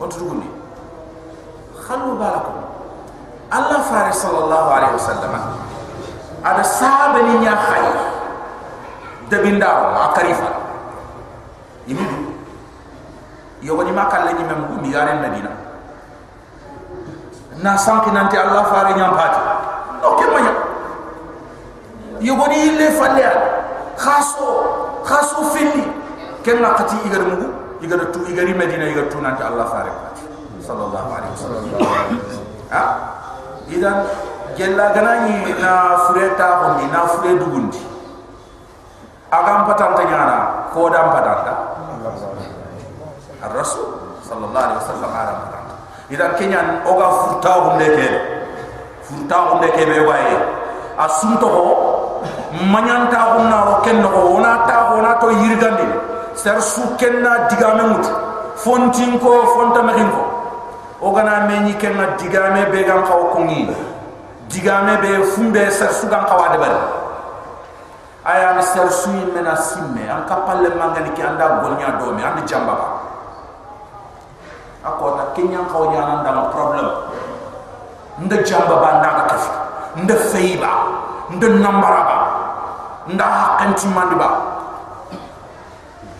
S1: on tudu gundi khalu balakum. Allah fare sallallahu alaihi wasallam. Ada sahabe ni nya khay de bindaro akarifa du yo woni makal ni mem mi yaren medina na sanki nanti allah fare nyam pati no kemanya yogoni ille falle khaso khaso fili. Ken na qati igar mugu igar tu igari medina igar tu nanti allah fare sallallahu alaihi wasallam. Ha? Idan gella ganani na fureta honni na fure dugundi. Agam patanta nyana ko dam patanta rasul sallallahu alaihi wasallam patanta idan kenyan oga furta hunde ke furta hunde ke be waye asumto ko manyanta honna ro ken no wona ta wona to yirgandi ser su kenna digame mut. Fontin ko fonta mahin ko o gana meñi kenna digame be gam xaw ko ngi digame be fumbe ser su gam xawa de bari. Aya mi ser su mena simme. An kapalle mangani ki anda golnya do mi andi jamba ba. Ako ta kenya xaw nyana ndam problem. Nda jamba ba nda ka kafi nda feiba nda nambara ba nda hakanti mandiba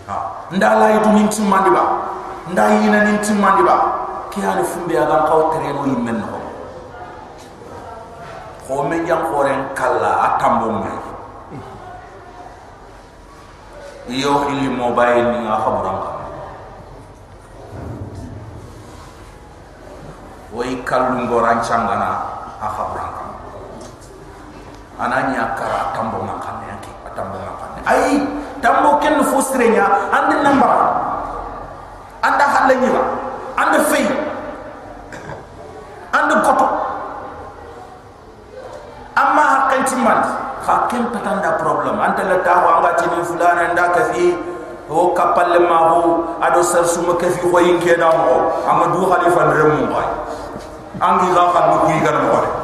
S1: ha. Nda la yitu ninti mandiba nda yina ninti mandiba ki ani fumbe aga kaw tereno yimen no ko men jam koren kala atambo mai iyo ili mobile ni nga khaburan ka way kallu ngoran changana a khaburan ka ananya kara tambo man kan yanki atam ay tambo ken fo sirenya ande nambara anda halle ni ande fay ande goto amma hakanti man hakim patanda problem. Ante la tawo anga tini fulana nda kafi o kapalle ma ho ado sar suma kafi ko yinke da mo amma du khalifa remu bay angi ga kuy gan mo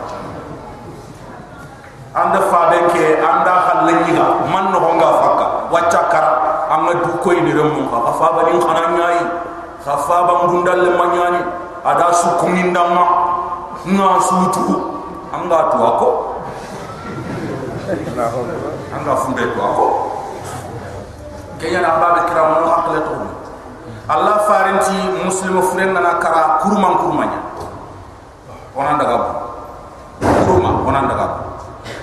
S1: anda fa benke anda khal lenyiga man no nga fakka. Wacca kara amma du koy ni remu ka fa ba ni khana nyai fa fa ba ngundal le manyani. Ada su kumindama nga sutu. Anga tu ako anga funde tu ako kenya na ba kira mo akle to allah farinti muslim furen na kara kurman kurmanya onan daga kurma onan daga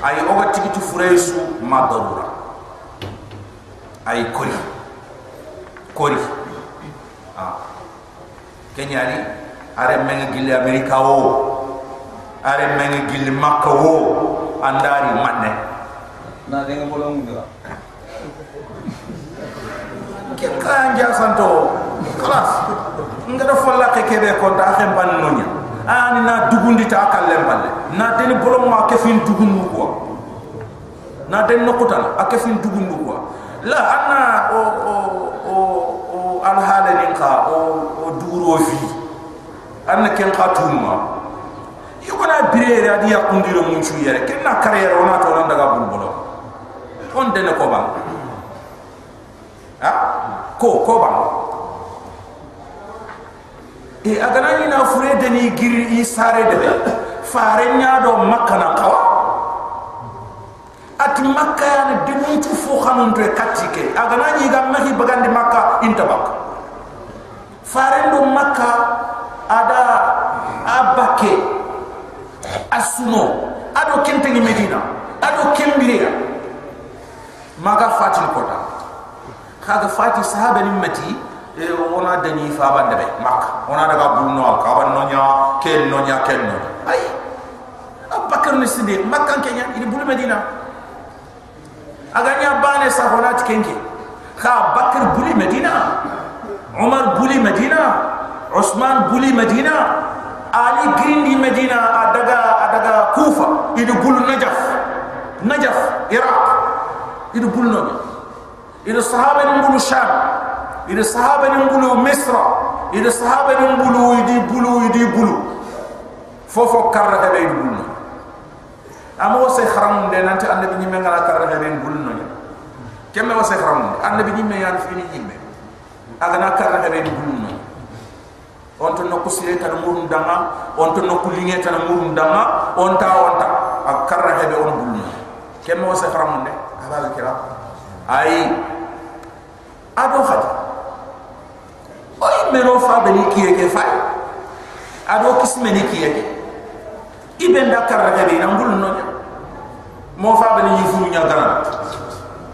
S1: ay oga tigiti furesu ma darura ay kori. Kori. Ah. Kenya ni are men gilli amerika wo. Are men gilli makka wo. Andari manne
S4: na denga bolong dira
S1: ke ka anja santo. Khalas ngada folla ke kebe ko da xam ban nonya ani na dugundi ta kallem balle na den bolong ma ke fin dugundu ko na den nokutan a ke fin dugundu ko la anna o o o o al halani ka o o duro fi. Anna ken ka tumma yugona birere adi yakundiro mun chu yere. Ken na carrière ona to nan daga bulbolo on dene ko bang ha? Ko ko bang e agana ni na fure de ni giri i sare de be. Fare nya do makka na kawa. At makka ya ne de tu fo xamun to katike agana ni ga mahi bagandi makka intabak fare do makka ada abake asuno. Ado kente ni medina. Ado kembiria maga fatil kota. Kaga fati sahaba ni mati e wona dani fa bande be mak. Wona daga bulno ka ban nonya ken nonya ken no ay abakar ni sidi makkan kenya ini bul medina. Aganya bane sa kenke kha bakar buli medina. Umar buli medina. Usman buli medina. Ali grindi medina. Adaga adaga kufa. Idu bul najaf. Najaf iraq. Idu bul nonya idu sahaba ni bulu sham idu sahaba ni bulu misra. Idu sahaba ni bulu idi bulu idi bulu. Fofo karra be idu bulu. Amo se kharam de nanti annabi ni mengala karra be bulu nonya kemme wase kharam annabi ni me yan fini ni me agana karra be bulu nonya on to nokku sire tan murum danga on to nokku linge tan murum danga on ta on ta akarra hebe on bulna kemme wasa kharamun de halal kira. Ay ado khadi oy mero fa beni kiye ke fa. Ado kisme ni kiye ke. Iben da karra hebe na bulno mo fa beni yifuru nya garan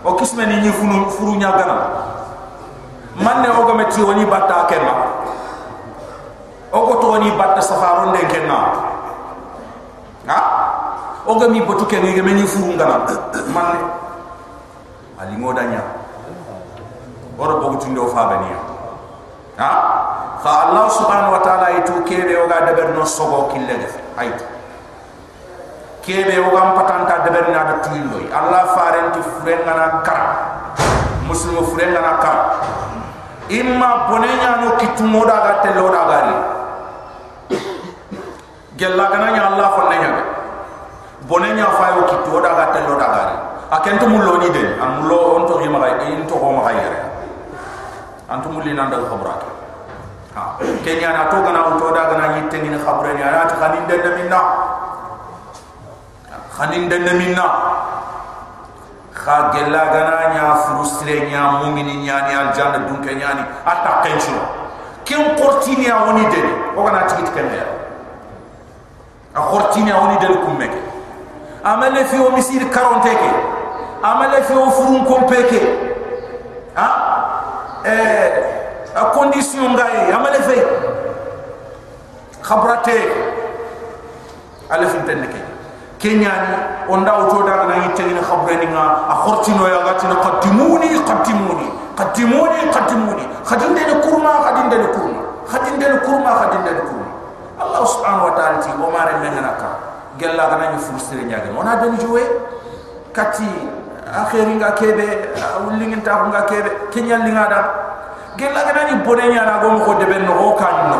S1: o kisme ni yifuru furu nya garan manne o gameti woni batta kema ogo to ni batta safaron de kenna ha? Ogo mi botu ken ngi meni furu ngana man ali ngodanya oro bogu tindo fa bani ha? Fa allah subhanahu wa ta'ala itu kebe oga deber no sogo kille def ayt kebe oga patanta deber na da tuindo allah farenti furengana kara muslimu furengana kara imma bonenya no kitumo daga tello daga ni. Gella gana nya Allah fo nanya be bonenya fa yo ki to daga tello daga ni. Akento mullo ni de am mullo on to hima gay in to ho ma gay yare antu mulli nan dal khabra ha kenya na to gana to daga na yitte ni khabra ni ana ta khanin de minna khanin de minna kha gella gana nya frustre nya mumini nya ni aljanna dunke nya ni ata kencho ken qortini ya woni de o gana tigit kende a qortini ya woni de kumme ke amale fi o misir karonte ke amale fi o furun kompeke ha eh a condition ngaye amale fe khabrate. Ala fi tenne ke kenyani onda auto da na yitte ni khabreni nga a khortino ya gati na qaddimuni qaddimuni qaddimuni qaddimuni khadinde ni kurma khadinde ni kurma. Khadinde ni kurma khadinde ni kurma. Allah subhanahu wa ta'ala ti o mare mengana ka. Gella ga na ni frustre nyaga ona ben joué kati akhiri nga kebe ulingin ta nga kebe kenyan linga da. Gella ga na ni bonenya na go ko deben no kan no.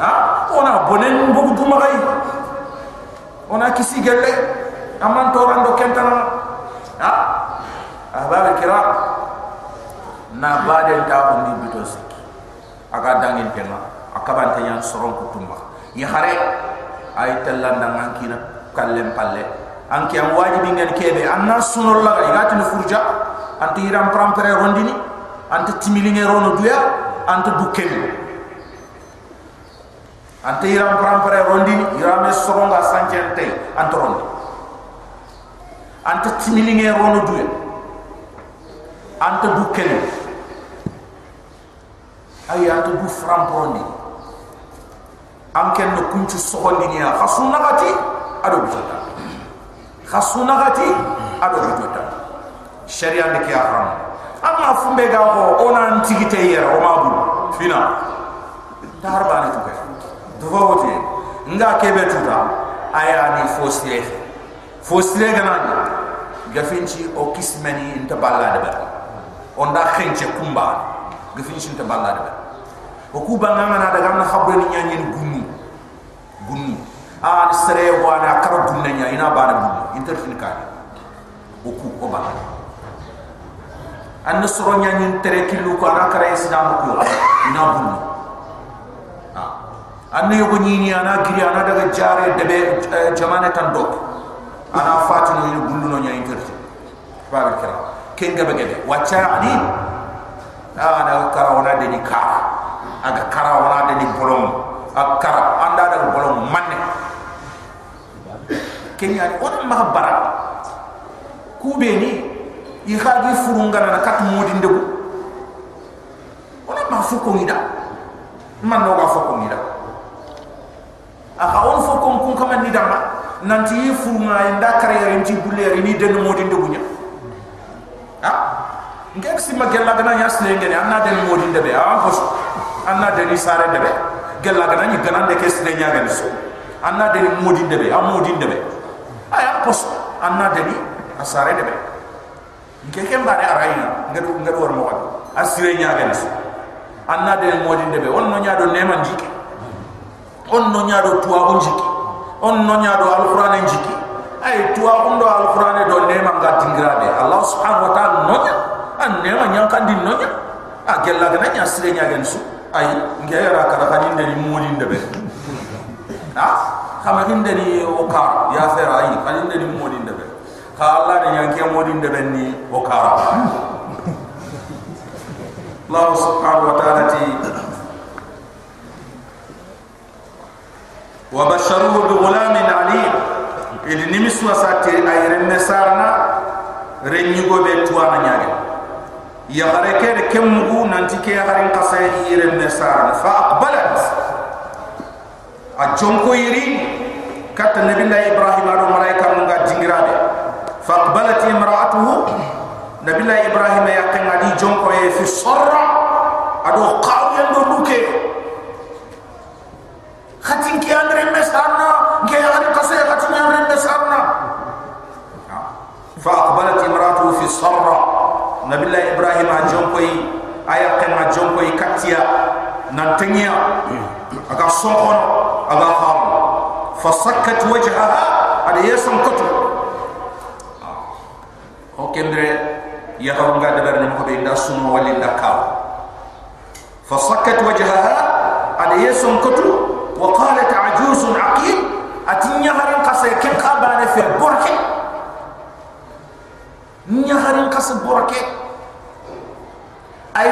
S1: Ha? Ona bonen bugu duma gai ona kisi gelle amman torando kentana. Ha? Ahbab kiram na baden ta ko ni bito siki aga dangin kenga akaban tanyan soron kutumba. Ya hare ay tallanda ngankina kallem palle anki am wajibi ngen kebe. Anna sunol laga igati ni furja. Anti iram prampere rondini anti timilinge rono duya. Anti dukkeni anti iram prampere rondini irame soronga sanjente anti. Rondi. Anti timilinge rono duya. Anti dukkeni ay anti du framprondi anken no kunchu sogondi niya khasunagati ado bitata khasunagati ado bitata sharia ne kiya haram amma fumbe ga ko ona antigite yera o mabu fina. Dar bane to ke? To wote nga kebe tuta aya ni fosire. Fosire ga nan gafinci o kismani inta balla de ba onda khenche kumba. Gafinci inta balla de ba o ku banga na daga na khabbe ni nyanyi gunni gunni a ni sere wa na kara gunna nya ina bana gunni interfin ka o ku o ba an soro nyanyi tere kilu ko na kara islam ko ina gunni a an ne ko nyini ana giri ana daga jare debe jamane tan do ana fatino ni gunnu no nya interfin ba kira kenga begede wacha ani? Ana kara ona de ni ka aga kara wana de ni bolong. Akara anda da bolong manne kenya ni. Ma bara kube ni i khagi furunga na kat modi ndebu ona ma fuko ni da man no ga fuko ni da aka on fuko kun kama ni da ma nanti i furunga inda kare ya nti bulle ni den modi ndebu nya ha ngek si magella gana yasle ngene anna den modi ndebe a posto anna deni sare debe gella gana ni gana de kes de nyaga so. Anna deni modi debe am modi debe pos anna deni asare debe. Nke kem bare arayna ngadu ngadu war mo wadi asire nyaga so anna deni modi debe. On no nyaado neman jiki on no nyaado tuwa on jiki on no nyaado alquran jiki ay tuwa on do alquran do neman ga tingrade allah subhanahu wa ta'ala no nya an neman nyankandi no nya a gella gana nya sire nyaga so ay ngera kara kan inde ni modi ndebe ha kama inde ni o ka ya fera ay kan inde ni modi ndebe ka allah ni yanke modi ndebe ni o kara allah subhanahu wa ta'ala ti wa basharuhu bi ghulamin alim. Ili nimisu asati ay renne sarna renyigo be tuana nyaage ya bareke de kemugu nanti ke harin qasay yire mesar fa aqbalat a jonko yiri kat nabi allah ibrahim ado malaika nga dingirabe fa aqbalat imraatuhu. Nabi allah ibrahim ya kan adi jonko e fi sarra ado qawiyan do duke khatin ki andre mesarna ke harin qasay khatin andre mesarna fa aqbalat imraatuhu fi sarra nabi allah ibrahim a jonkoy aya kan a jonkoy katia. Nan tanya aga sohon aga kham fa sakkat wajhaha ada yasam kutu o kendre ya haw nga dabar ni ko be nda sumo wali nda kaw fa sakkat wajhaha ada yasam kutu wa qalat ajuzun aqim atinya harin qasay ken qabane fi burki nyaharin kas borke ay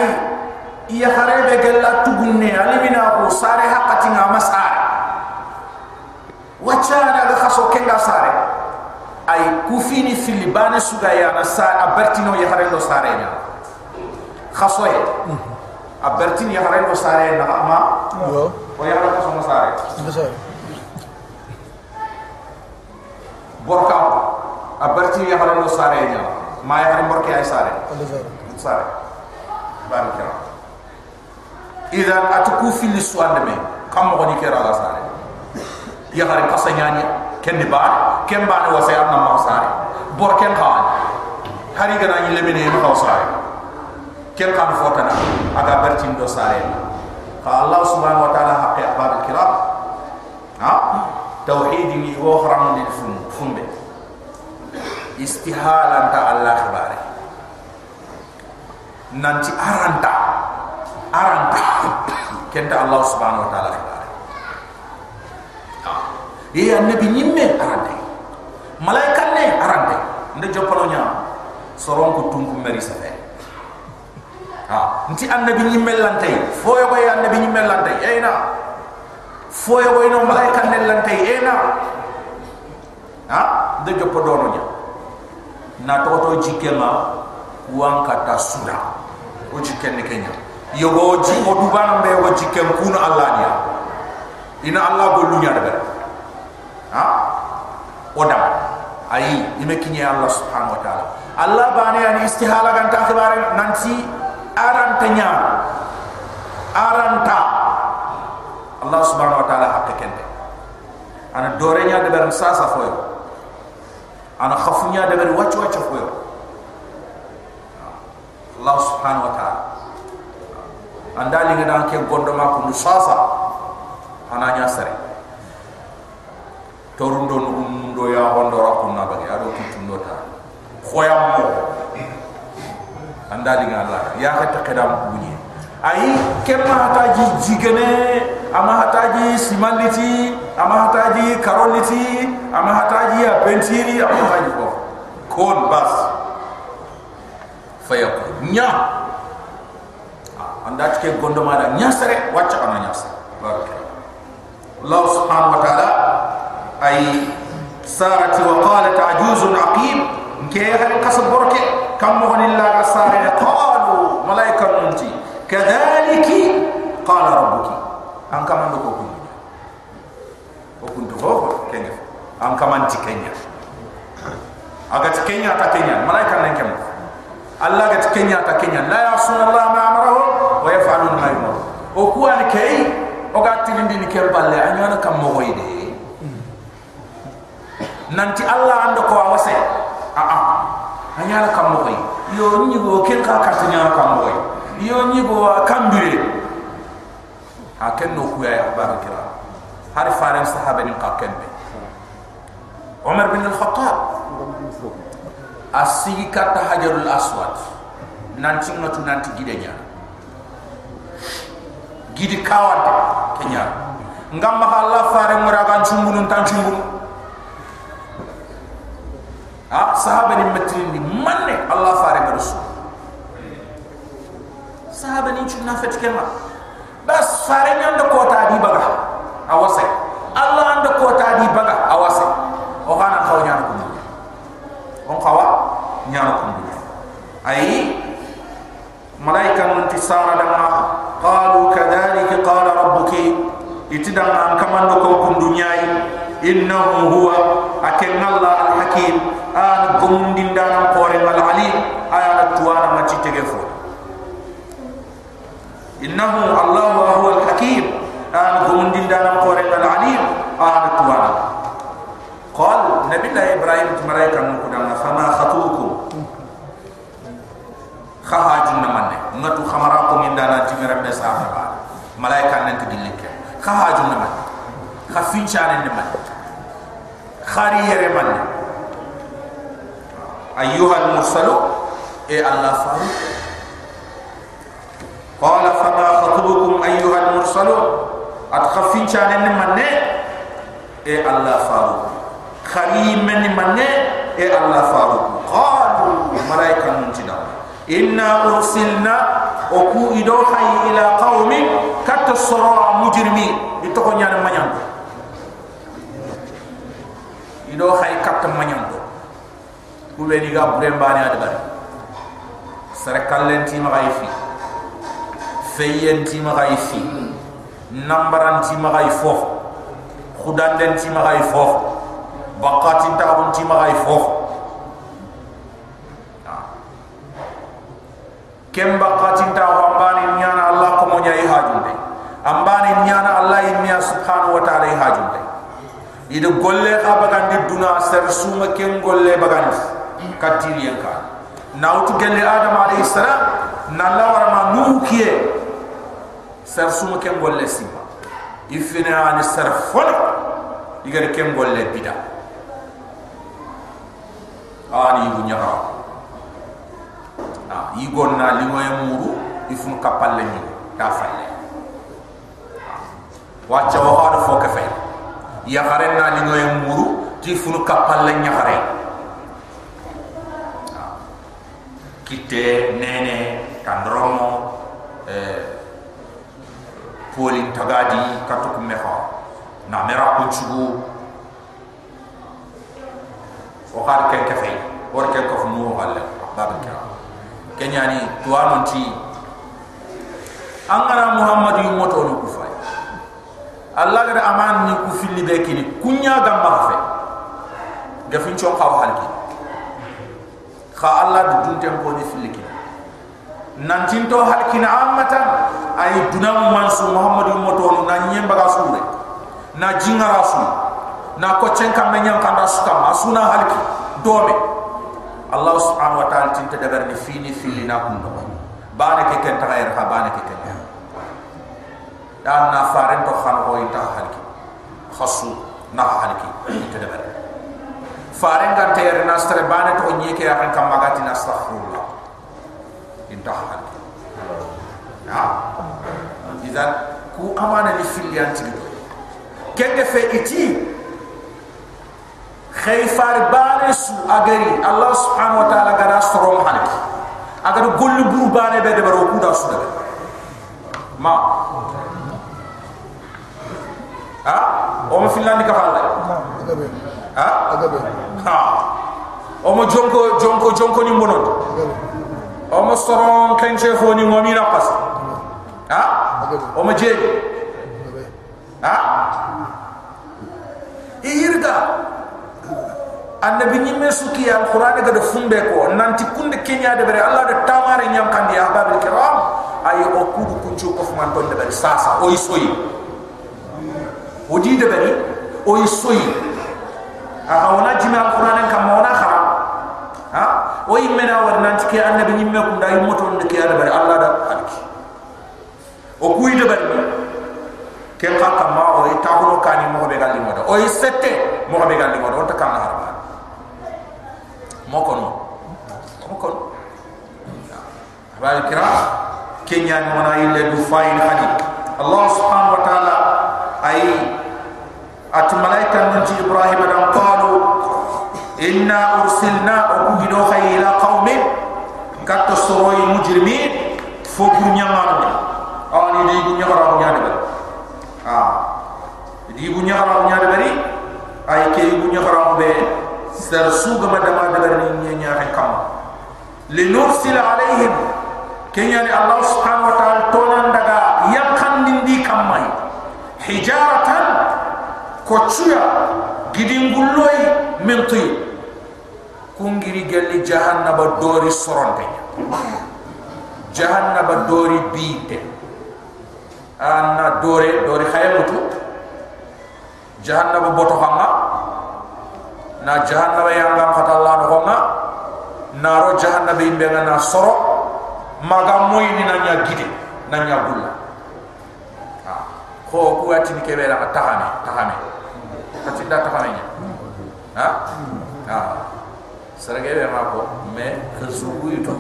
S1: iya harebe gella tugunne alimina ko sare hakati nga masare wachana ga khaso kenga sare ay kufini filibane suga ya na sa abertino ya harendo sare nya khaso ye abertino ya harendo sare na ma
S5: yo
S1: o ya harendo khaso sare
S5: bisa
S1: borka a barti ya haro sare nya ma ya harim borki ay sare sare barka idan atuku fil suande me kam mo ni kera la sare ya harim kasanyanya ken ni ba ken ba ne wasa na ma sare bor ken khan hari gana ni lemene ma sare ken kan fotana aga barti ndo sare ka allah subhanahu wa ta'ala haqqi abad kiram ha tauhid ni wo haram ni fum fumbe istihala ta allah khibare nanti aranta aranta kenta allah subhanahu wa ta'ala khibare ha. Ye annabi nyimme arante malaika ne arante nde jopalo nya soron ko tunku meri safe ha. Nti annabi nyimme lante foyo ko annabi nyimme lante eina foyo ko no malaika ne lante eina ha? Nde jopo dono nya na toto jikema wan kata sura o jiken ne kenya yogo ji o dubana be o jikem kuno allah nya ina allah gollu nya de ha? Odam. Ayi ime kinye allah subhanahu wa taala. Allah bani ani istihala gan ta khibare nanti aranta nya aranta allah subhanahu wa taala hakke kende ana dore nya de ber sasa foyo. Ana khafunya de ber waccu waccu foyo allah subhanahu wa taala andali ngada ke gondo ma ko sasa ana nya sare torundo ndo ya hondo rakuna bagi. Ado kitundo ta khoyam mo. Andali ngala ya ka takadam bunyi. Ai kemma hataji jigene ama hataji simaliti ama hataji karoliti ama hataji ya pentiri ama hataji ko kon bas. Fayaq nya anda ke gondo mada nya sare wacca ana nya sare baraka Allah subhanahu wa ta'ala ay sarati wa qalat ajuzun aqim. Ke hal kasab borke kam mo illa sare qalu malaika nunti kadhaliki qala rabbuki. An ndo ko kunni ko kunto ho kenya. An nti kenya aga ti kenya ta kenya malaika nan kem allah ga ti kenya ta kenya. La yasuna allah ma amarahu wa yaf'aluna ma yumar o kuan kay o ga tilindi ni kem balle anyana kam mo hoyde nanti allah ando ko awase. A a anyana kam mo hoy yo ni go ken ka ka tanya kam mo hoy yo ni go kambire ha ken no kuya ya barakira har faran sahaba ni ka ken be. Umar bin asigi kata hajarul aswad nanti ngatu nanti gidenya. Gidi kawante kenya. Ngamma allah faran muragan chumbunun tan chumbunun ha sahaba ni metrin ni manne allah fare ga rasul sahaba ni chuna fet kema bas fare ni ando kota di baga awase allah ando kota di baga awase o kana kaw nyana ko on kawa nyana ko ay malaika mun tisara dama qalu kadhalika qala rabbuki. Itidanga kamando ko kundunyai innahu huwa akin allah alhakim. An gumundin danan kore ngal alim ayana tuwana ma ci tege fo innahu allah huwa alhakim. An gumundin danan kore ngal alim ayana tuwana qal nabi ibrahim tmaraika mun kudanga fama khatukum kaha junna manne ngatu khamara ko min dana timere be sahaba malaika nan ko dilike kaha junna man khafi chaane ne man khari yere man ayyuha al mursalu e allah faru qala fa ma khatubukum ayyuha al mursalu? At khafi chaane ne man e allah faru khari men ne man e allah faru qalu malaika mun tidak كتصروا مجرمين يتقون يعني من ينبو إدوحي كتم من ينبو kube ni ga bure mbani adabari sare kallen ti ma fi feyen ti ma fi nambaran ti ma fo khudan den ti ma fo baqatin ta bun ti ma ay fof kem baqatin ta wambani nyana allah ko mo nyai hajunde ambani nyana allah inna subhanahu wa ta'ala hajunde ida golle abagan di duna ser suma kem golle bagan katiri yanka nautu gelle adam alayhi salam nalla wara ma nuhu kiye. Ser suma kem golle sima ifina ani ser fole igare kem golle bida. Ani bu nyaka ah igonna limoy muru ifun kapalle ni ta falle wacca wa hada fo ka fay ya kharen na limoy muru ti fun kapalle nya khare kite nene kandromo eh polin tagadi katuk meha na mera kunchugu o har ken ke fay or ken ko kenyani tuwanon ti angara muhammad yu moto no kufay allah gada aman ni ku filli be kini kunya gamba fe gafin chon xaw halki. Kha allah du dun tempo ni filli kini nantin to halki na amatan ay dunam mansu muhammad yu moto no na nyemba ga sure. Na jingara su na ko chen kam nyam kanda su kam asuna halki. Dome الله سبحانه وتعالى تنت دبرني فيني في لنا هم بانك كن تغيرها بانك كن دان نافارن تو خان هو انت حالك. خصو نح حالك. انت دبر. فارن دان تير ناستر بانك تو نيك يا خان كما غاتي نستغفر الله انت حالك. نعم اذا كو أمانة لي في لي انت كيف في ايتي khayfar bane su agari. Allah subhanahu wa ta'ala gara strom halki agar gollu buru bane be de baro kuda su daga ma. Ha? O mo filandi ka falla ha? Ha. O mo jonko jonko jonko ni monon o mo soron kenche fo ni ngomi na pas ha? o mo je ha? Ihirga annabi nyimme suki alquran ga da fumbe ko. Nanti kunde kenya de bare allah da tamare nyam kandi ya babil kiram ay o kudu kunchu ko fman ton de bare sasa o isoyi o di de bare o isoyi a wona jimi alquran kam mona khara ha? O yimena war nanti ke annabi nyimme ko dai moton de ke de bare allah da halki o kuyi de bare ken ka kama o itahuno kani mo be galli o sette mo be galli on ta mokono mokono bal kira kenya ni wana ile du fain hadi allah subhanahu wa ta'ala ay at malaika nanti ibrahim dan qalu inna ursilna ubidu khayla qaumin. Kat suroy mujrimin fo bunyamani ani de bu nyara bu nyade ah. Di nyara bu nyade bari ay ke bu nyara be sar suga madama dabar ni nya nya kam li nursil alaihim. Kenya ni allah subhanahu wa ta'ala tonan daga yakkan dindi kamai hijaratan kochuya gidingulloy min tuy kungiri gelli jahannaba dori soronte jahannaba dori biite anna dore dori khayamutu jahannaba boto hanga na jahannaba yanga fata Allah no honga naro jahannaba imbe na soro maga moy na nya gide na nya bulla ha ko ko ati ni kebe la tahame tahame. Ati da tahame nya. Ha? Ha. Sarage be ma ko me kesubu itu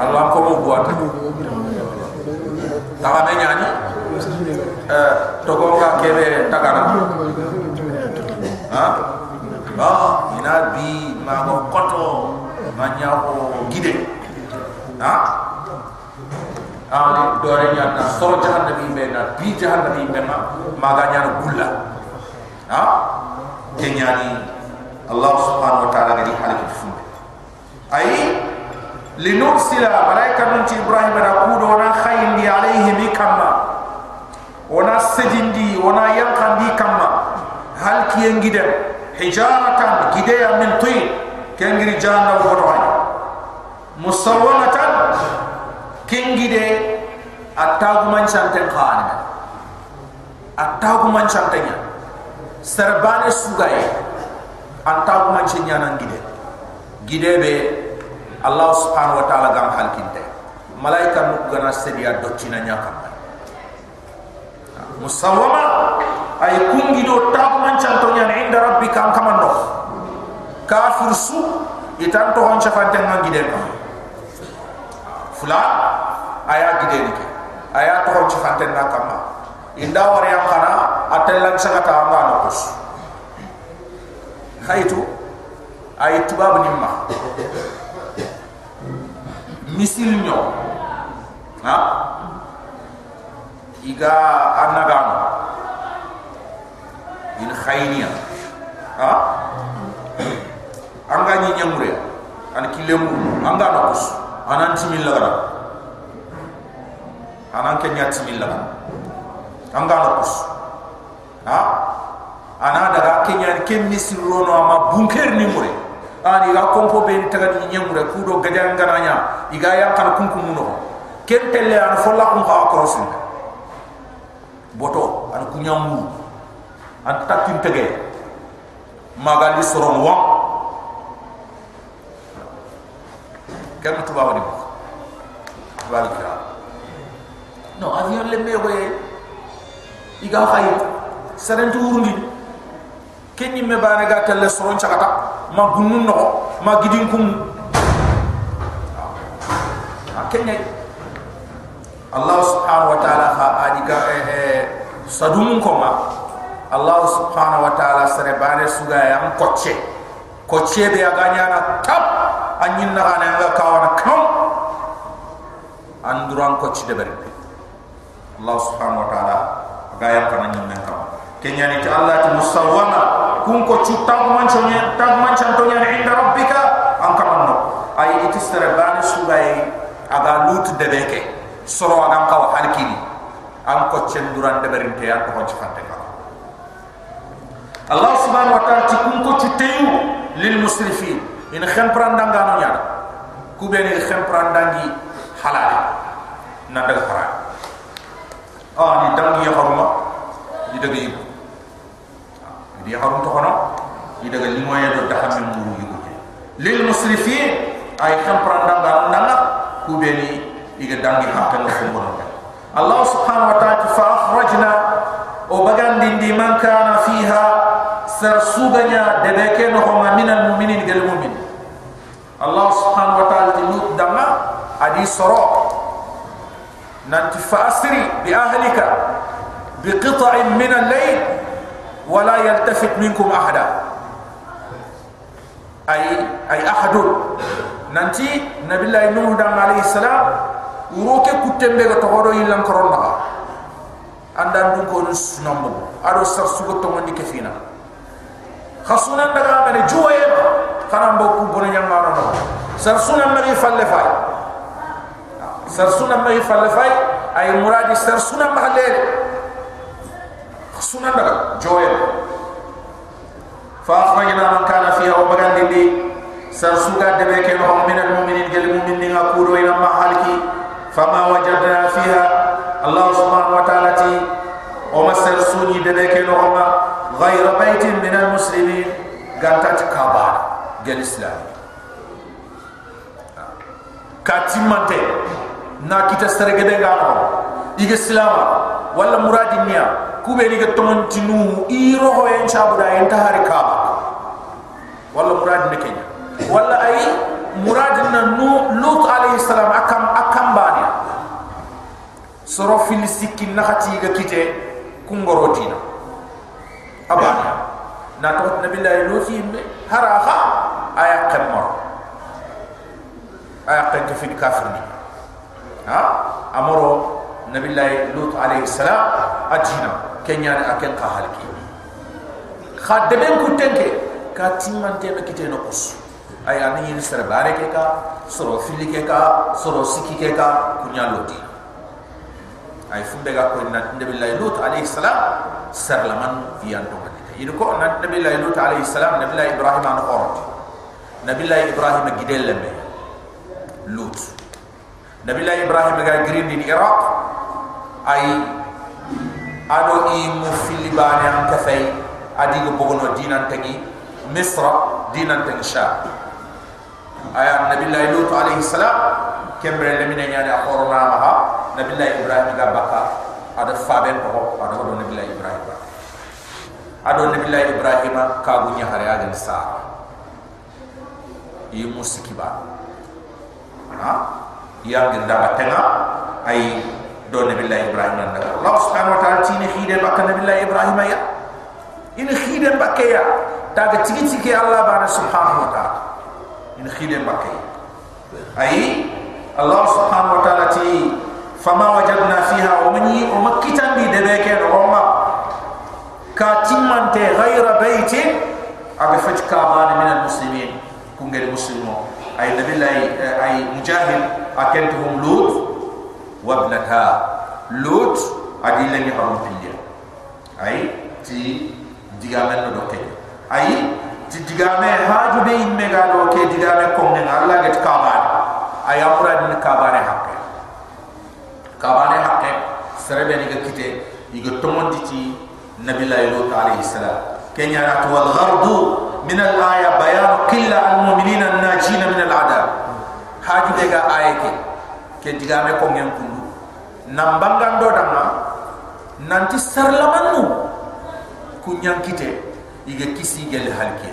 S1: Allah ko mo buata tahame nya ni? Eh to ko ga kebe tagana ha ba ina bi ma ko koto ma nya ko gide. Ha ali dore nya na so jahan nabi be na bi jahan nabi be ma ma ga nya no bulla ha kenya ni allah subhanahu wa ta'ala gadi halik fumbe ay linursila malaika nun ti ibrahim da kudo na khayndi alayhi bi kamma. Wana sejindi wana yankandi kamma. Hal kiyengide hijaratan gideya min tin kengiri jahannam woto ay musawwamatan kengide attagu man chanten khani attagu man chantenya sarbane sugaye attagu man chenya gide gide be allah subhanahu ta'ala gam halkinte malaika nu gana sedia docina nyaka musawama ay kungi do tabu man chanto nyana inda rabbika am kamando. Kafir su itan to hon chafante ngide ko fula aya gide ni aya to hon chafante na kama inda war yang kana atellan sagata anga no kus. Khaitu ay tubab nimma misil nyo. Ha? Iga anagano in khayniya ha? Anga ni nyamure an kilemu anga no kus. Anan timil lagara anan kenya timil lagara anga no kus. Ha? Ana daga kenya ken misil rono ama bunker ni mure ani ga kompo be taga ni nyamure kudo gajan gananya iga yang kan kunkum no ken telle an folla kum ha krosin boto an kunyamu an tege magali soron wa ken tuba wadi walika no avion le me we iga khay sarentu urundi ken ni. Me bana ga telle soron chakata ma gunnu no. Ma gidin kum akenya Allah subhanahu wa ta'ala ha adiga eh, eh sadum ko ma Allah subhanahu wa ta'ala sare bare suga ya koche koche be aganya na tap anyin na kana nga kawana kam anduran koche de bari Allah subhanahu wa ta'ala gaya kana nyin men kam kenya ni Allah ta musawwama kun ko chutta mancho nya tag mancho to nya inda rabbika. An kamanno ay itistere bani suga aga lut de beke. Soro aga kaw halkini an ko chen duran de berinte an ko ci fante ka Allah subhanahu wa ta'ala ti kun ko chuteyu lil musrifin. In kham prandanga no nyaada ku be ni kham prandangi halal. Na daga fara ah ni dangi ya haruma di daga yi di harum to kono. Di daga li moye do da xamé muru yi ko lil musrifin ay kham prandanga nanga ku be ni iga dangi ko mo Allah subhanahu wa ta'ala fa akhrajna o bagan dindi man kana fiha sarsuganya debeke no ho min al mu'minin gal mu'min. Allah subhanahu wa ta'ala tinut dama adi soro nanti fasri bi ahlika bi qita'in min al-layl wa la yaltafit minkum ahada. Ay ay ahadun. Nanti nabillahi nuh dam alayhi salam uroke kutembe ga tohodo yilan koron na andan dun ko nus nombo ado sar sugo to ngondi ke fina خصونا ندعى من جوا يبا خنام بوكو بني جمعنا نعم سرسونا مري فلفاي سرسونا مري فلفاي أي مراد سرسونا محلل خصونا ندعى جوا يبا فأخرجنا من كان فيها وبرد لي سرسوغا دبيك نحن من المؤمنين. جل المؤمنين أقولوا إلى محلك فما وجدنا فيها. الله سبحانه وتعالى وما سرسوني دبيك نحن غير بيت من muslimin gantat kabar gel islam. Ha. Katimante na kita serege de gano. Ige islam wala muradi niya kube ni gatoman tinu iro ho en chabuda en tahari kaba wala muradi ne kenya. Wala ay muradi na nu lut alayhi salam akam akam bani soro filisiki nakati ga kite kungorotina abani na to nabillahi luti me haraha aya qamar aya qad fi kafirni ha? Amoro nabillahi lut alayhi salam ajina. Kenya aken qahalki khadeben kutenke katimante me kite no aya ni ni sere bare ka soro fili ka soro siki ka kunya loti ay fumbe ga ko na nabillahi lut alayhi salam sarlaman fiyan idu ko na nabi la lut alayhi salam nabi la ibrahim an qorot nabi la ibrahim gidel lemme lut. Nabi la ibrahim ga green di iraq. Ay ado i mu filibane an kafay adi go bogono dinan tagi misra dinan tagi sha aya nabi la lut alayhi salam kembre lemine nyaade qorona ha nabi la ibrahim ga baka ada faben ko ada do nabi la ibrahim ado nabi la ibrahim ka bu nya hare agan sa yi musikiba ha ya ginda batenga ay do nabi la ibrahim nan Allah subhanahu wa ta'ala tini khide bakka nabi la ibrahim ya? In khide bakke ya? Taga tigi tigi Allah bana subhanahu wa ta'ala. In khide bakke ay Allah subhanahu wa ta'ala ti fama wajadna fiha yi umakkitan bi debeke roma ka timmante ghayra baitin aga fajka bana min almuslimin kungel muslimo ay nabillahi ay mujahid akentuhum lut wa ibnata lut adi leni harum pilya ay ti digamen do ke ay ti digame haju be imme ga do ke digame kongen allah get kabane ay amra din kabane hakke kabane hakke serebe ni kite igo tomondi ti bayan qilla al mu'minina an najina min al adab. Haji de ga aya ke. Ke digame ko ngem kundu. Nambangan do dama nanti sarlamannu kunyan kite iga kisi gel halke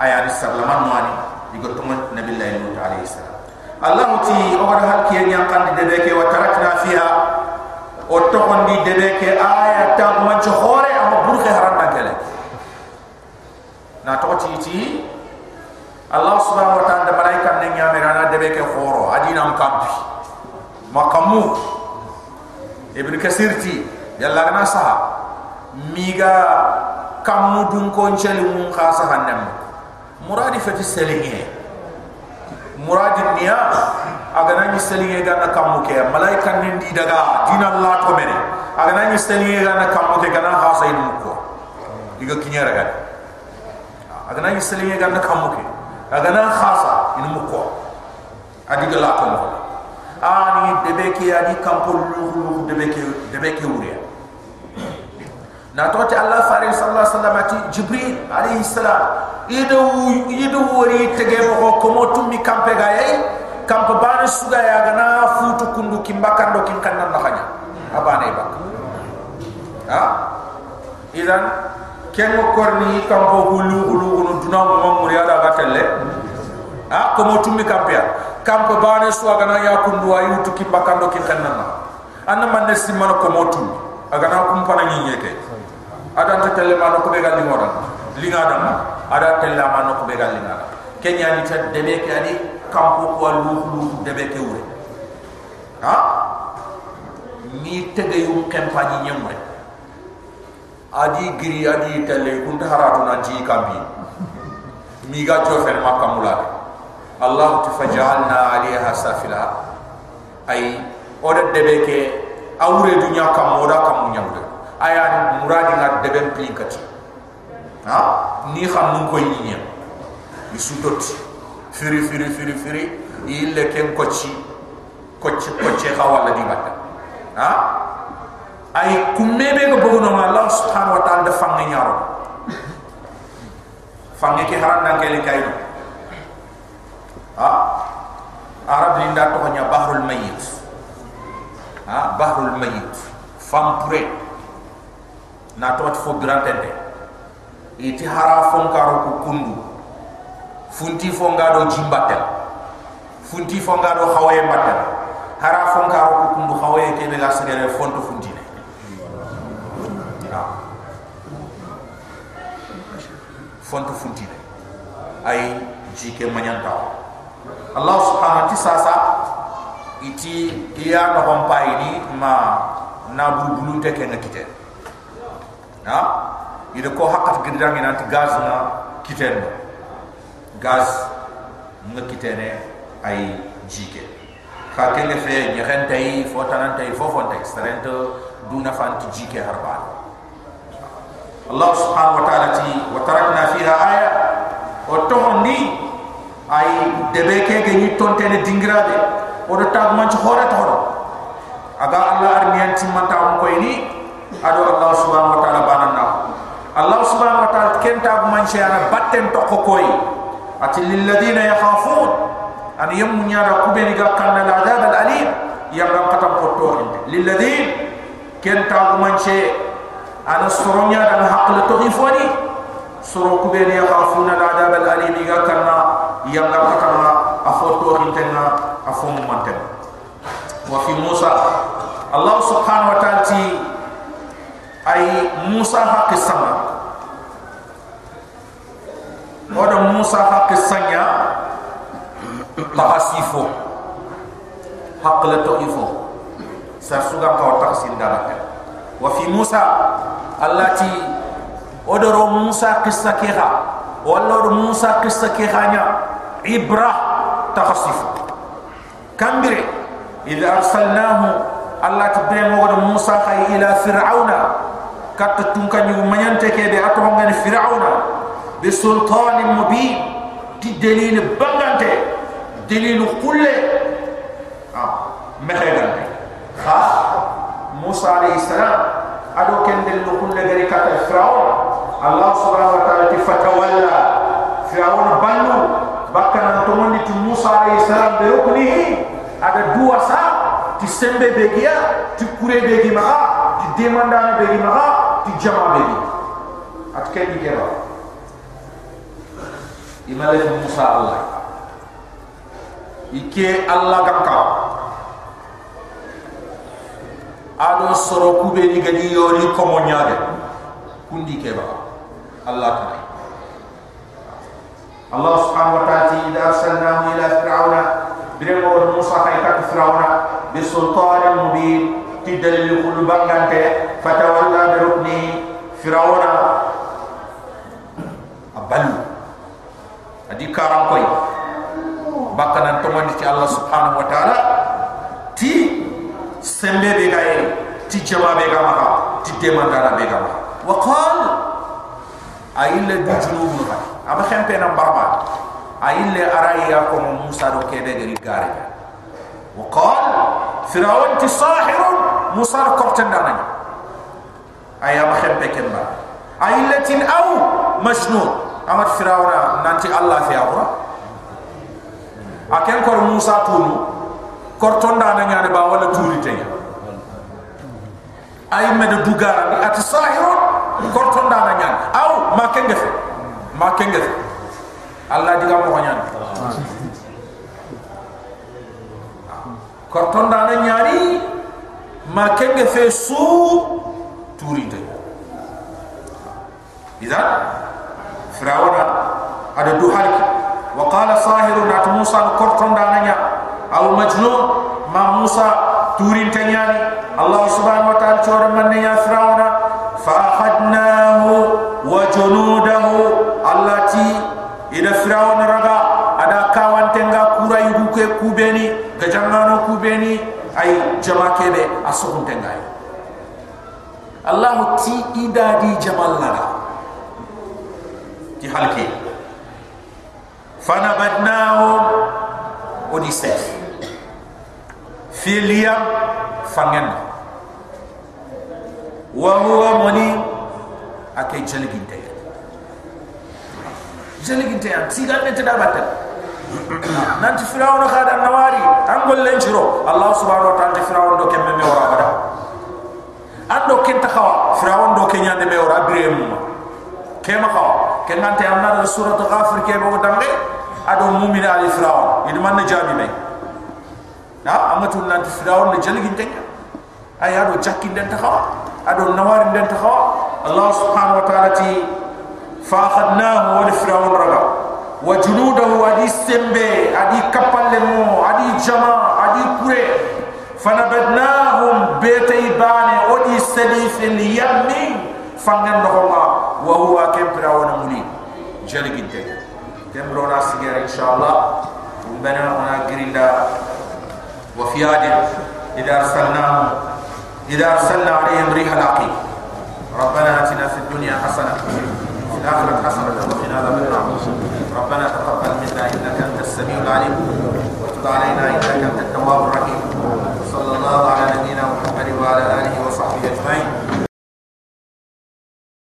S1: aya ni sarlamannu ani igo tomondi nabillahi lut alayhi salam. Allah ti ogar hal kiyen yang kan di debeke wa tarakna fiha o to kon di debeke aya ta man ci hore am burke haram na gele na to Allah subhanahu wa ta'ala malaika ne nyame rana debeke horo adina am kampi. Makamu. Ibn kasir ti yalla na sa miga kamu dun ko cheli mun khasa hannem muradi fati selinge muradin niya aga nani selinge gana kamu ke. Malaika nindi daga dina allah to mene aga nani selinge gana kamu ke gana hasa idu ko diga kinyara ga aga nani selinge gana kamu ke. Aga na hasa idu ko adiga la to mo ani debeke adi kampo lu debeke debeke ure na to ti allah farid sallallahu alaihi wasallam ati jibril alaihi salam. Ido ido wori tege ko ko motum mi kampe ga yai kampe bana suga ya gana futu kundu kimbakando kin kanna na khanya abane bak ha? Idan ken mo korni kampo hulu hulu hulu duna mo mamuri ada gatelle ha? Ko motum mi kampe kampe bana suga gana ya kundu ayu tu kimbakando kin kanna na anna man ne simana ko motum aga na kumpana nyinyeke ada ta telle ma no ko be gal ni modan linga dama. Ada telle ma no ko be gal linga kenya ni ta debe ke ani kampo ko lu lu debe ke wure ha? Ni tege yu campagne nyemre adi giri adi telle kun haratu na ji kambi mi ga jo fel makamula allah tafajalna alaiha safila. Ay oda debe ke awre dunya kam oda kam nyamde aya muradi ngat deben plinkati ha? Ni xam nu koy ñiñe isu tot firi firi firi firi. Ille ken ko ci ko ci ko ci xawala di batta ha? Ay kumebe ko bogo no Allah subhanahu wa ta'ala da fangi ñaro fangi ke haran nan kele kay ha? Arab linda to nya bahrul mayyit. Ha? Bahrul mayyit. Fam na tot fo grantende iti hara fon karo ku kundu funti fo ngado jimbatel funti fo ngado xawaye mbatel hara fon karo ku kundu xawaye ke be la segere fonto funti ne fonto funti ne ay jike manyanta Allah subhanahu wa ta'ala iti iya no hompai ni ma na bulu te ke ngakite ha ida ko hakat gidangi nanti gaz na kiten gaz nga kitene ay jike. Ka kelle fe nyantay fo tanantay fo fo tay starent du na fant jike harba Allah subhanahu wa ta'ala ti wa tarakna fiha aya. O to ni ay debe ke ge ni tontene dingrade o do tab man ci hore aga Allah ar nyant ci manta on koy ni ado Allah subhanahu wa ta'ala banana Allah subhanahu wa ta'ala kenta man ci ara ya batten to ko أنا باتن تقو كوي أتي للذين يخافون أن يمن يارا كبيني كان العذاب الأليم يمن قطم قطوه للذين كن تاق منش ana soronya dan hakle to ifoni soro ku beni ya khafuna la adab al alim ga kanna yang ga katama afoto hintenga afom manten wa fi musa allah subhanahu wa ta'ala ti ay musa hak sama Oda musa hak sanya tahasifo hakle to ifo sa suga ka taksin dalaka wa fi musa allati odoro musa qissa kiha wala musa qissa kiha nya ibra takhsif kambire idha arsalnahu allati bema wala musa khay ila fir'auna. Kat tunkanyu manyante kebe ato ngani fir'auna bi sultanin mubin ti dalil bangante dalil kulle ah mehegan ha musa alayhi salam ado kendel no kulle gari kata firaun allah subhanahu wa ta'ala ti fatawalla firaun bannu bakana to mondi ti musa alayhi salam be ruknihi ada dua sa ti sembe begia ti kure begi ma ti demanda begi ma ti jama begi at kendi gera imale musa allah ike allah gamka ado soro kube ni gadi yori ko mo nyaade kundi ke ba allah ta allah subhanahu wa ta'ala ida arsalnahu ila fir'auna bire mo musa kay kat fir'auna bi sultanin mubin tidal bangante fatawalla bi rukni fir'auna. Abalu adi karam koy bakanan to mandi ci allah subhanahu wa ta'ala ti sembe be ga e ti jama be ga ma ti demanda be ga ma wa qal ayilla du junub no aba xempe na barba ayilla araya ko musa do ke be gari gare wa qal fir'aun ti sahir musa ko tanda na ay aba xempe ken ba ayilla tin aw majnun amat fir'auna nanti allah fi awra aken ko musa tunu kortonda na nyaade ba wala turi tay ay med dugara ni at sahirun kortonda na nyaan aw ma kenge fe ma kenge fe allah diga mo nyaan kortonda na nyaari ma kenge fe su turi tay idan firawna ada du halki wa qala sahirun at musa kortonda na nyaan aw majnun ma musa turin tanyani allah subhanahu wa ta'ala chora manne ya fir'auna fa akhadnahu wa junudahu. Allati ila fir'auna raga ada kawan tenga kura yugu ke kubeni gajangano kubeni ay jama kebe asukun tenga allah ti idadi jamal laga ti halki fanabadnahu odisef filia fangen wa huwa mani ake jaliginte jaliginte an sigal ne tada batta nanti firawna khada nawari angol lenchiro allah subhanahu wa ta'ala firawna do kemme me wara bada ando kenta khawa firawna do kenya me wara birem kema كن أنت أمنا السورة غافر كي بعو دمغي أدو مؤمن على فرعون إدمان نجابي مي نا أما تقول أنت فرعون نجلي جنتك أي أدو جاكي دنت خوا أدو نوار دنت خوا الله سبحانه وتعالى تي فأخذناه ولفرعون رجع وجنوده أدي سبب أدي كبل لمو أدي جما أدي كره فنبذناهم بيت إبانه أدي سليف اليمين فنعندهما وهو كم براونا مولي جل جدا. كم برونا سجارة إن شاء الله. ومنا هنا جريلا وفي آدم إذا أرسلنا إذا أرسلنا عليهم ريح لقي ربنا أتنا في الدنيا حسنة. في الآخرة حسنة. وقنا عذاب النار. ربنا تقبل منا إنك أنت السميع العليم. وتب علينا إنك أنت التواب الرحيم. صلى الله على نبينا محمد وعلى آله